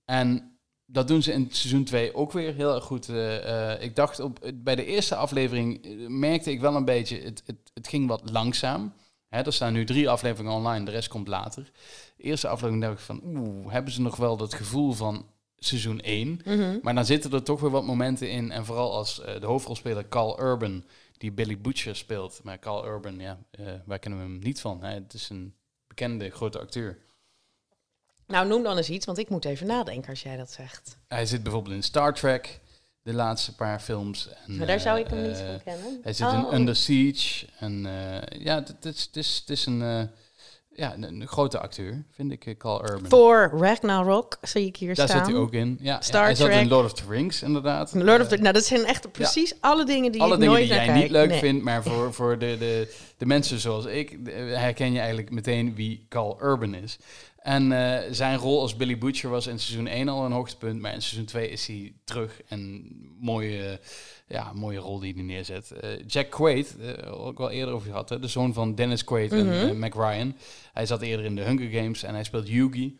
A: En dat doen ze in seizoen 2 ook weer heel erg goed. Eh, eh, ik dacht op, bij de eerste aflevering merkte ik wel een beetje, het, het, het ging wat langzaam. Hè, er staan nu drie afleveringen online, de rest komt later. De eerste aflevering dacht ik van, oeh, hebben ze nog wel dat gevoel van seizoen 1?
B: Mhm.
A: Maar dan zitten er toch weer wat momenten in. En vooral als de hoofdrolspeler Carl Urban, die Billy Butcher speelt. Maar Carl Urban, ja, eh waar kennen we hem niet van? Hè? Het is een bekende grote acteur.
B: Nou, noem dan eens iets, want ik moet even nadenken als jij dat zegt.
A: Hij zit bijvoorbeeld in Star Trek, de laatste paar films. En,
B: Maar daar zou ik hem
A: eh,
B: niet
A: eh,
B: van kennen.
A: Hij zit
B: Oh.
A: in Under Siege. En eh, ja, het is, het is, het is een, eh, ja, een, een grote acteur, vind ik, eh, Carl Urban.
B: Thor Ragnarok zie ik hier
A: Daar
B: staan.
A: zit hij ook in. Ja,
B: Star
A: ja, hij zat in. Lord of the Rings, inderdaad.
B: Lord of
A: Eh,
B: the... Nou, dat zijn echt precies alle dingen die
A: alle
B: ik
A: dingen
B: nooit
A: die jij niet leuk
B: Nee.
A: vindt, maar voor, voor de, de, de mensen zoals ik, eh, herken je eigenlijk meteen wie Carl Urban is. En eh, zijn rol als Billy Butcher was in seizoen 1 al een hoogtepunt, maar in seizoen 2 is hij terug en mooie, ja, mooie rol die hij neerzet. Eh, Jack Quaid, eh, ook wel eerder over gehad, hè, de zoon van Dennis Quaid
B: Mhm.
A: en eh, Mac Ryan. Hij zat eerder in de Hunger Games en hij speelt Yugi.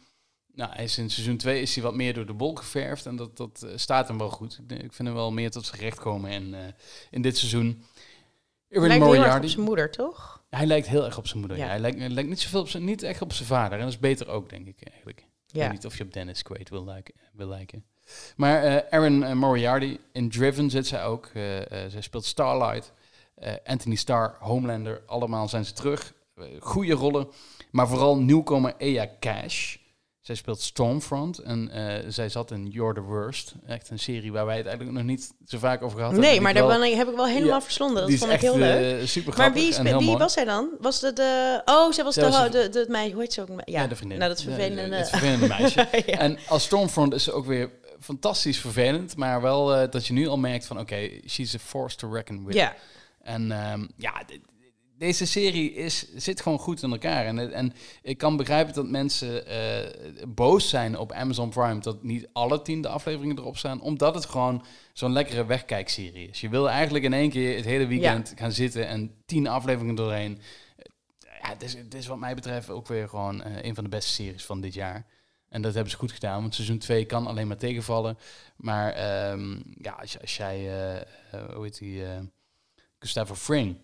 A: Nou, hij is in seizoen 2 is hij wat meer door de bol geverfd. En dat, dat staat hem wel goed. Ik, vind hem wel meer tot zijn recht komen in, in dit seizoen. Irwin
B: Lijkt heel
A: Moriarty.
B: op zijn moeder, toch?
A: Hij lijkt heel erg op zijn moeder.
B: Ja.
A: Hij, lijkt, hij lijkt niet zoveel op zijn, niet echt op zijn vader. En dat is beter ook, denk ik eigenlijk. Ik
B: Ja.
A: weet niet of je op Dennis Quaid wil lijken. Wil lijken. Maar eh Erin eh, Moriarty, in Driven zit zij ook. Eh, zij speelt Starlight. Anthony Starr, Homelander, allemaal zijn ze terug. Goede rollen. Maar vooral nieuwkomer Ea Cash. Zij speelt Stormfront en eh, zij zat in You're the Worst. Echt een serie waar wij het eigenlijk nog niet zo vaak over gehad hebben.
B: Nee, maar daar
A: wel-
B: heb ik wel helemaal
A: Ja,
B: verslonden. Dat vond ik
A: echt
B: heel leuk.
A: eh, super
B: Maar wie,
A: en
B: wie was zij dan? Was het de... Oh, zij was
A: Zij
B: de,
A: was de-
B: de, de, meisje. Hoe heet ze ook? Ja,
A: Ja, de vriendin.
B: Nou, dat is
A: Ja,
B: vervelende...
A: Het vervelende meisje. En als Stormfront is ze ook weer fantastisch vervelend, maar wel eh, dat je nu al merkt van oké, she's a force to reckon with.
B: ja.
A: En ehm, ja, deze serie is, zit gewoon goed in elkaar. En, en ik kan begrijpen dat mensen eh, boos zijn op Amazon Prime dat niet alle tiende afleveringen erop staan, omdat het gewoon zo'n lekkere wegkijkserie is. Je wil eigenlijk in één keer het hele weekend gaan zitten en tien afleveringen doorheen. Ja, het is, het is wat mij betreft ook weer gewoon eh, een van de beste series van dit jaar. En dat hebben ze goed gedaan, want seizoen 2 kan alleen maar tegenvallen. Maar ehm, ja, als, als jij, eh, eh, hoe heet die, eh, Gustavo Fring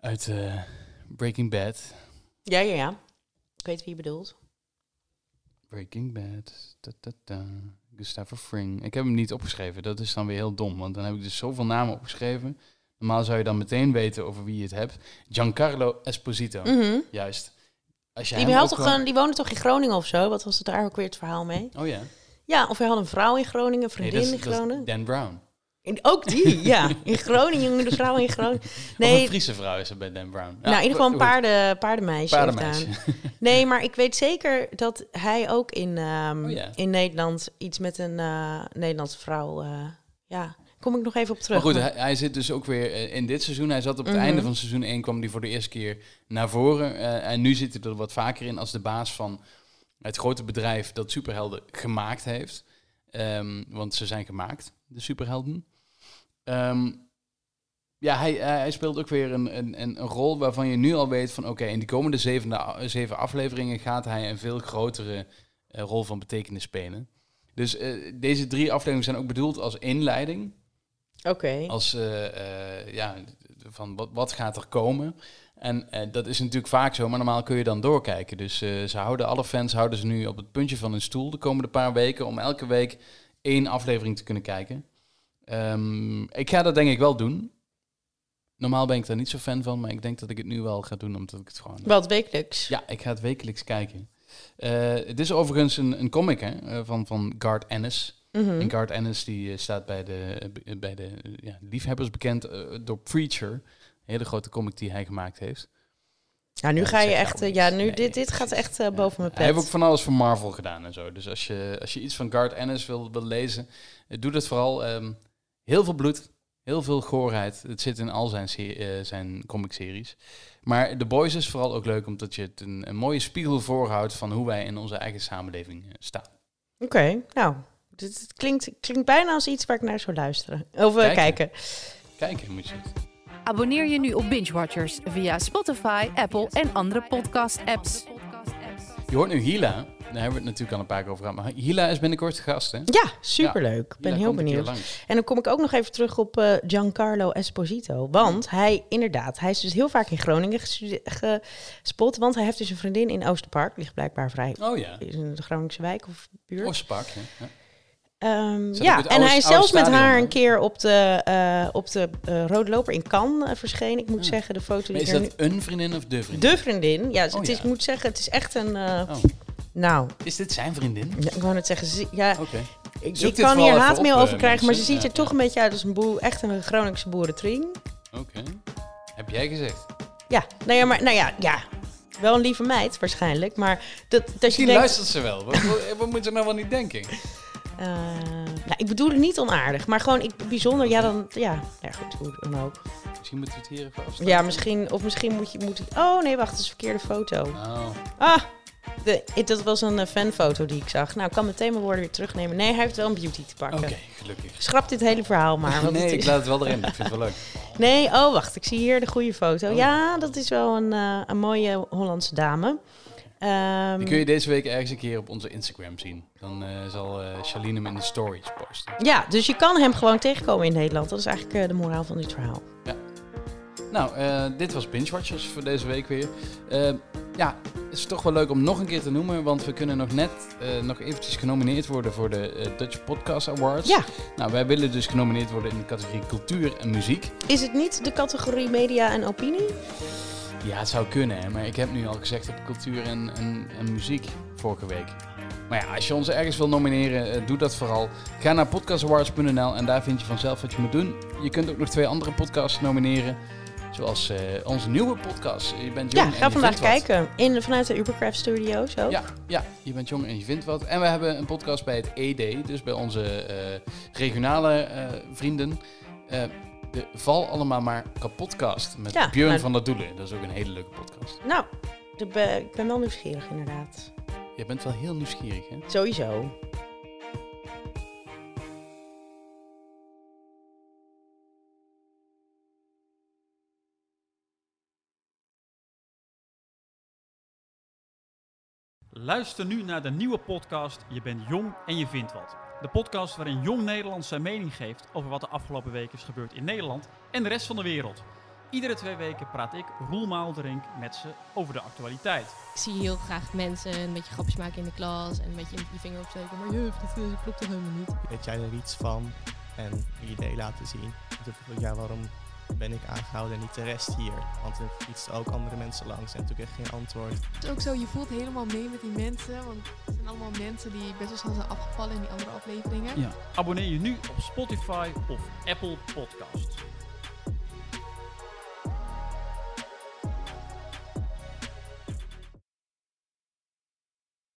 A: uit eh, Breaking Bad.
B: ja, ja, ja. Ik weet wie je bedoelt.
A: Breaking Bad. Da, da, da. Gustavo Fring. Ik heb hem niet opgeschreven. Dat is dan weer heel dom, want dan heb ik dus zoveel namen opgeschreven. Normaal zou je dan meteen weten over wie je het hebt. Giancarlo Esposito.
B: Mhm.
A: Juist. Als je
B: Die,
A: hem
B: toch
A: gewoon,
B: die woonde toch in Groningen of zo? Wat was het daar ook weer het verhaal mee?
A: Oh ja.
B: Ja, of hij had een vrouw in Groningen, een
A: Nee,
B: vriendin
A: dat is,
B: in Groningen.
A: Dan Brown.
B: In- ook die, ja. In Groningen, de vrouw in Groningen.
A: Of
B: Nee,
A: een Friese vrouw is er bij Dan Brown.
B: nou, in ieder geval een paarden, paardenmeisje.
A: Paardenmeisje.
B: Nee, maar ik weet zeker dat hij ook in, ehm,
A: Oh ja.
B: in Nederland iets met een eh, Nederlandse vrouw... eh, ja, kom ik nog even op terug.
A: Maar goed, hij, hij zit dus ook weer eh, in dit seizoen. Hij zat op het
B: Mhm.
A: einde van seizoen 1, kwam hij voor de eerste keer naar voren. En nu zit hij er wat vaker in als de baas van het grote bedrijf dat superhelden gemaakt heeft. Ehm, want ze zijn gemaakt, de superhelden. Ehm, ja, hij, hij hij speelt ook weer een, een, een, rol waarvan je nu al weet van... oké, in die komende zeven afleveringen gaat hij een veel grotere eh, rol van betekenis spelen. Dus eh, deze drie afleveringen zijn ook bedoeld als inleiding
B: Oké.
A: als eh, eh, ja, van wat, wat gaat er komen. En eh, dat is natuurlijk vaak zo, maar normaal kun je dan doorkijken. Dus eh, ze houden alle fans houden ze nu op het puntje van hun stoel de komende paar weken om elke week één aflevering te kunnen kijken. Ehm, ik ga dat denk ik wel doen. Normaal ben ik daar niet zo fan van, maar ik denk dat ik het nu wel ga doen omdat ik het gewoon.
B: Wat wekelijks.
A: Ja, ik ga het wekelijks kijken. Eh, het is overigens een, een comic hè, eh, van, van Garth Ennis.
B: Mhm.
A: En Garth Ennis die eh, staat bij de, bij de ja, liefhebbers bekend door Preacher. Een hele grote comic die hij gemaakt heeft.
B: Ja, nu
A: Ja,
B: ga je echt... ja, nu,
A: Nee,
B: dit, dit gaat echt
A: Ja.
B: boven mijn
A: Hij heeft ook
B: pet.
A: van alles voor Marvel gedaan en zo. Dus als je, als je iets van Garth Ennis wil, wil lezen, doe dat vooral. Ehm, heel veel bloed, heel veel goorheid. Het zit in al zijn, eh, zijn comicseries. Maar The Boys is vooral ook leuk omdat je het een, een mooie spiegel voorhoudt van hoe wij in onze eigen samenleving eh, staan.
B: Oké, nou... Dit het klinkt, klinkt bijna als iets waar ik naar zou luisteren. Of eh,
A: Kijken.
B: kijken.
A: Kijken moet je het.
C: Abonneer je nu op Binge Watchers via Spotify, Apple en andere podcast-apps.
A: Je hoort nu Hila. Daar hebben we het natuurlijk al een paar keer over gehad. Maar Hila is binnenkort gast, hè?
B: Ja, superleuk. Ik ben
A: Hila
B: heel benieuwd. En dan kom ik ook nog even terug op eh, Giancarlo Esposito. Want hij, inderdaad, hij is dus heel vaak in Groningen gespot. Want hij heeft dus een vriendin in Oosterpark. Ligt blijkbaar vrij
A: Oh ja.
B: in de Groningse wijk of buurt.
A: Oostpak, hè? Ja.
B: Ehm, ja, en hij is zelfs met haar een keer op de, eh, op de eh, Rode Loper in Cannes verschenen. Ik moet
A: Ah.
B: zeggen, de foto
A: Maar
B: die
A: is dat een vriendin of de vriendin?
B: De vriendin. Ja,
A: Oh,
B: het is,
A: ja.
B: moet zeggen, het is echt een...
A: Oh.
B: Nou,
A: Is dit zijn vriendin?
B: ja, ik wou net zeggen, ze- ja,
A: Oké.
B: ik, ik kan hier haatmail over
A: eh,
B: krijgen, maar ze ziet er
A: Ja,
B: toch een beetje uit als een boer, echt een Groningse boerentring.
A: Oké. Heb jij gezegd?
B: Ja, nou ja, maar nou ja, ja. Wel een lieve meid waarschijnlijk, maar dat, dat je
A: Misschien
B: denkt,
A: luistert ze wel. Wat, wat, moet ze nou wel niet denken?
B: eh, nou, ik bedoel het niet onaardig, maar gewoon ik, bijzonder, ja dan, ja, ja goed, hoe dan ook.
A: Misschien moeten we het hier even afstaan.
B: Ja, misschien, of misschien moet je, moet oh nee, wacht, het is een verkeerde foto.
A: Oh.
B: Ah, de, dat was een eh, fanfoto die ik zag. Nou, ik kan meteen mijn woorden weer terugnemen. Nee, hij heeft wel een beauty te pakken.
A: Oké, gelukkig.
B: Schrap dit hele verhaal maar. Want
A: nee,
B: het
A: ik laat het wel erin. Ik vind het wel leuk.
B: Nee, oh wacht, ik zie hier de goede foto.
A: Oh.
B: Ja, dat is wel een, eh, een mooie Hollandse dame. Ehm,
A: Die kun je deze week ergens een keer op onze Instagram zien. Dan eh, zal Charlene hem in de stories posten.
B: Ja, dus je kan hem gewoon tegenkomen in Nederland. Dat is eigenlijk de moraal van dit verhaal.
A: Nou, eh, dit was Binge Watchers voor deze week weer. Eh, ja, het is toch wel leuk om nog een keer te noemen, want we kunnen nog net eh, nog eventjes genomineerd worden voor de Dutch Podcast Awards.
B: Ja.
A: Nou, wij willen dus genomineerd worden in de categorie cultuur en muziek.
B: Is het niet de categorie media en opinie?
A: Ja, het zou kunnen, hè, maar ik heb nu al gezegd op cultuur en, en, en muziek vorige week. Maar ja, als je ons ergens wil nomineren, doe dat vooral. Ga naar podcastawards.nl en daar vind je vanzelf wat je moet doen. Je kunt ook nog twee andere podcasts nomineren. Zoals eh, onze nieuwe podcast. Je bent jong
B: Ja,
A: en
B: ga
A: je
B: vandaag
A: wat.
B: kijken. In, vanuit de Ubercraft Studio, zo.
A: Ja, ja, je bent jong en je vindt wat. En we hebben een podcast bij het ED, dus bij onze eh, regionale eh, vrienden. De Val Allemaal Maar Kapotcast met
B: Ja,
A: Björn van der Doelen. Dat is ook een hele leuke podcast.
B: Nou, ik ben wel nieuwsgierig inderdaad.
A: Je bent wel heel nieuwsgierig, hè?
B: Sowieso.
D: Luister nu naar de nieuwe podcast Je bent jong en je vindt wat. De podcast waarin Jong Nederland zijn mening geeft over wat de afgelopen weken is gebeurd in Nederland en de rest van de wereld. Iedere twee weken praat ik, Roel Maalderink, met ze over de actualiteit.
E: Ik zie heel graag mensen een beetje grapjes maken in de klas en een beetje die vinger opsteken. Maar juf, dat eh, klopt toch helemaal niet?
F: Weet jij er iets van? En je idee laten zien. Ja, waarom ben ik aangehouden en niet de rest hier? Want er fietsten ook andere mensen langs en toen kreeg ik geen antwoord.
G: Het is ook zo, je voelt helemaal mee met die mensen. Want het zijn allemaal mensen die best wel snel zijn afgevallen in die andere afleveringen.
D: Ja. Abonneer je nu op Spotify of Apple Podcast.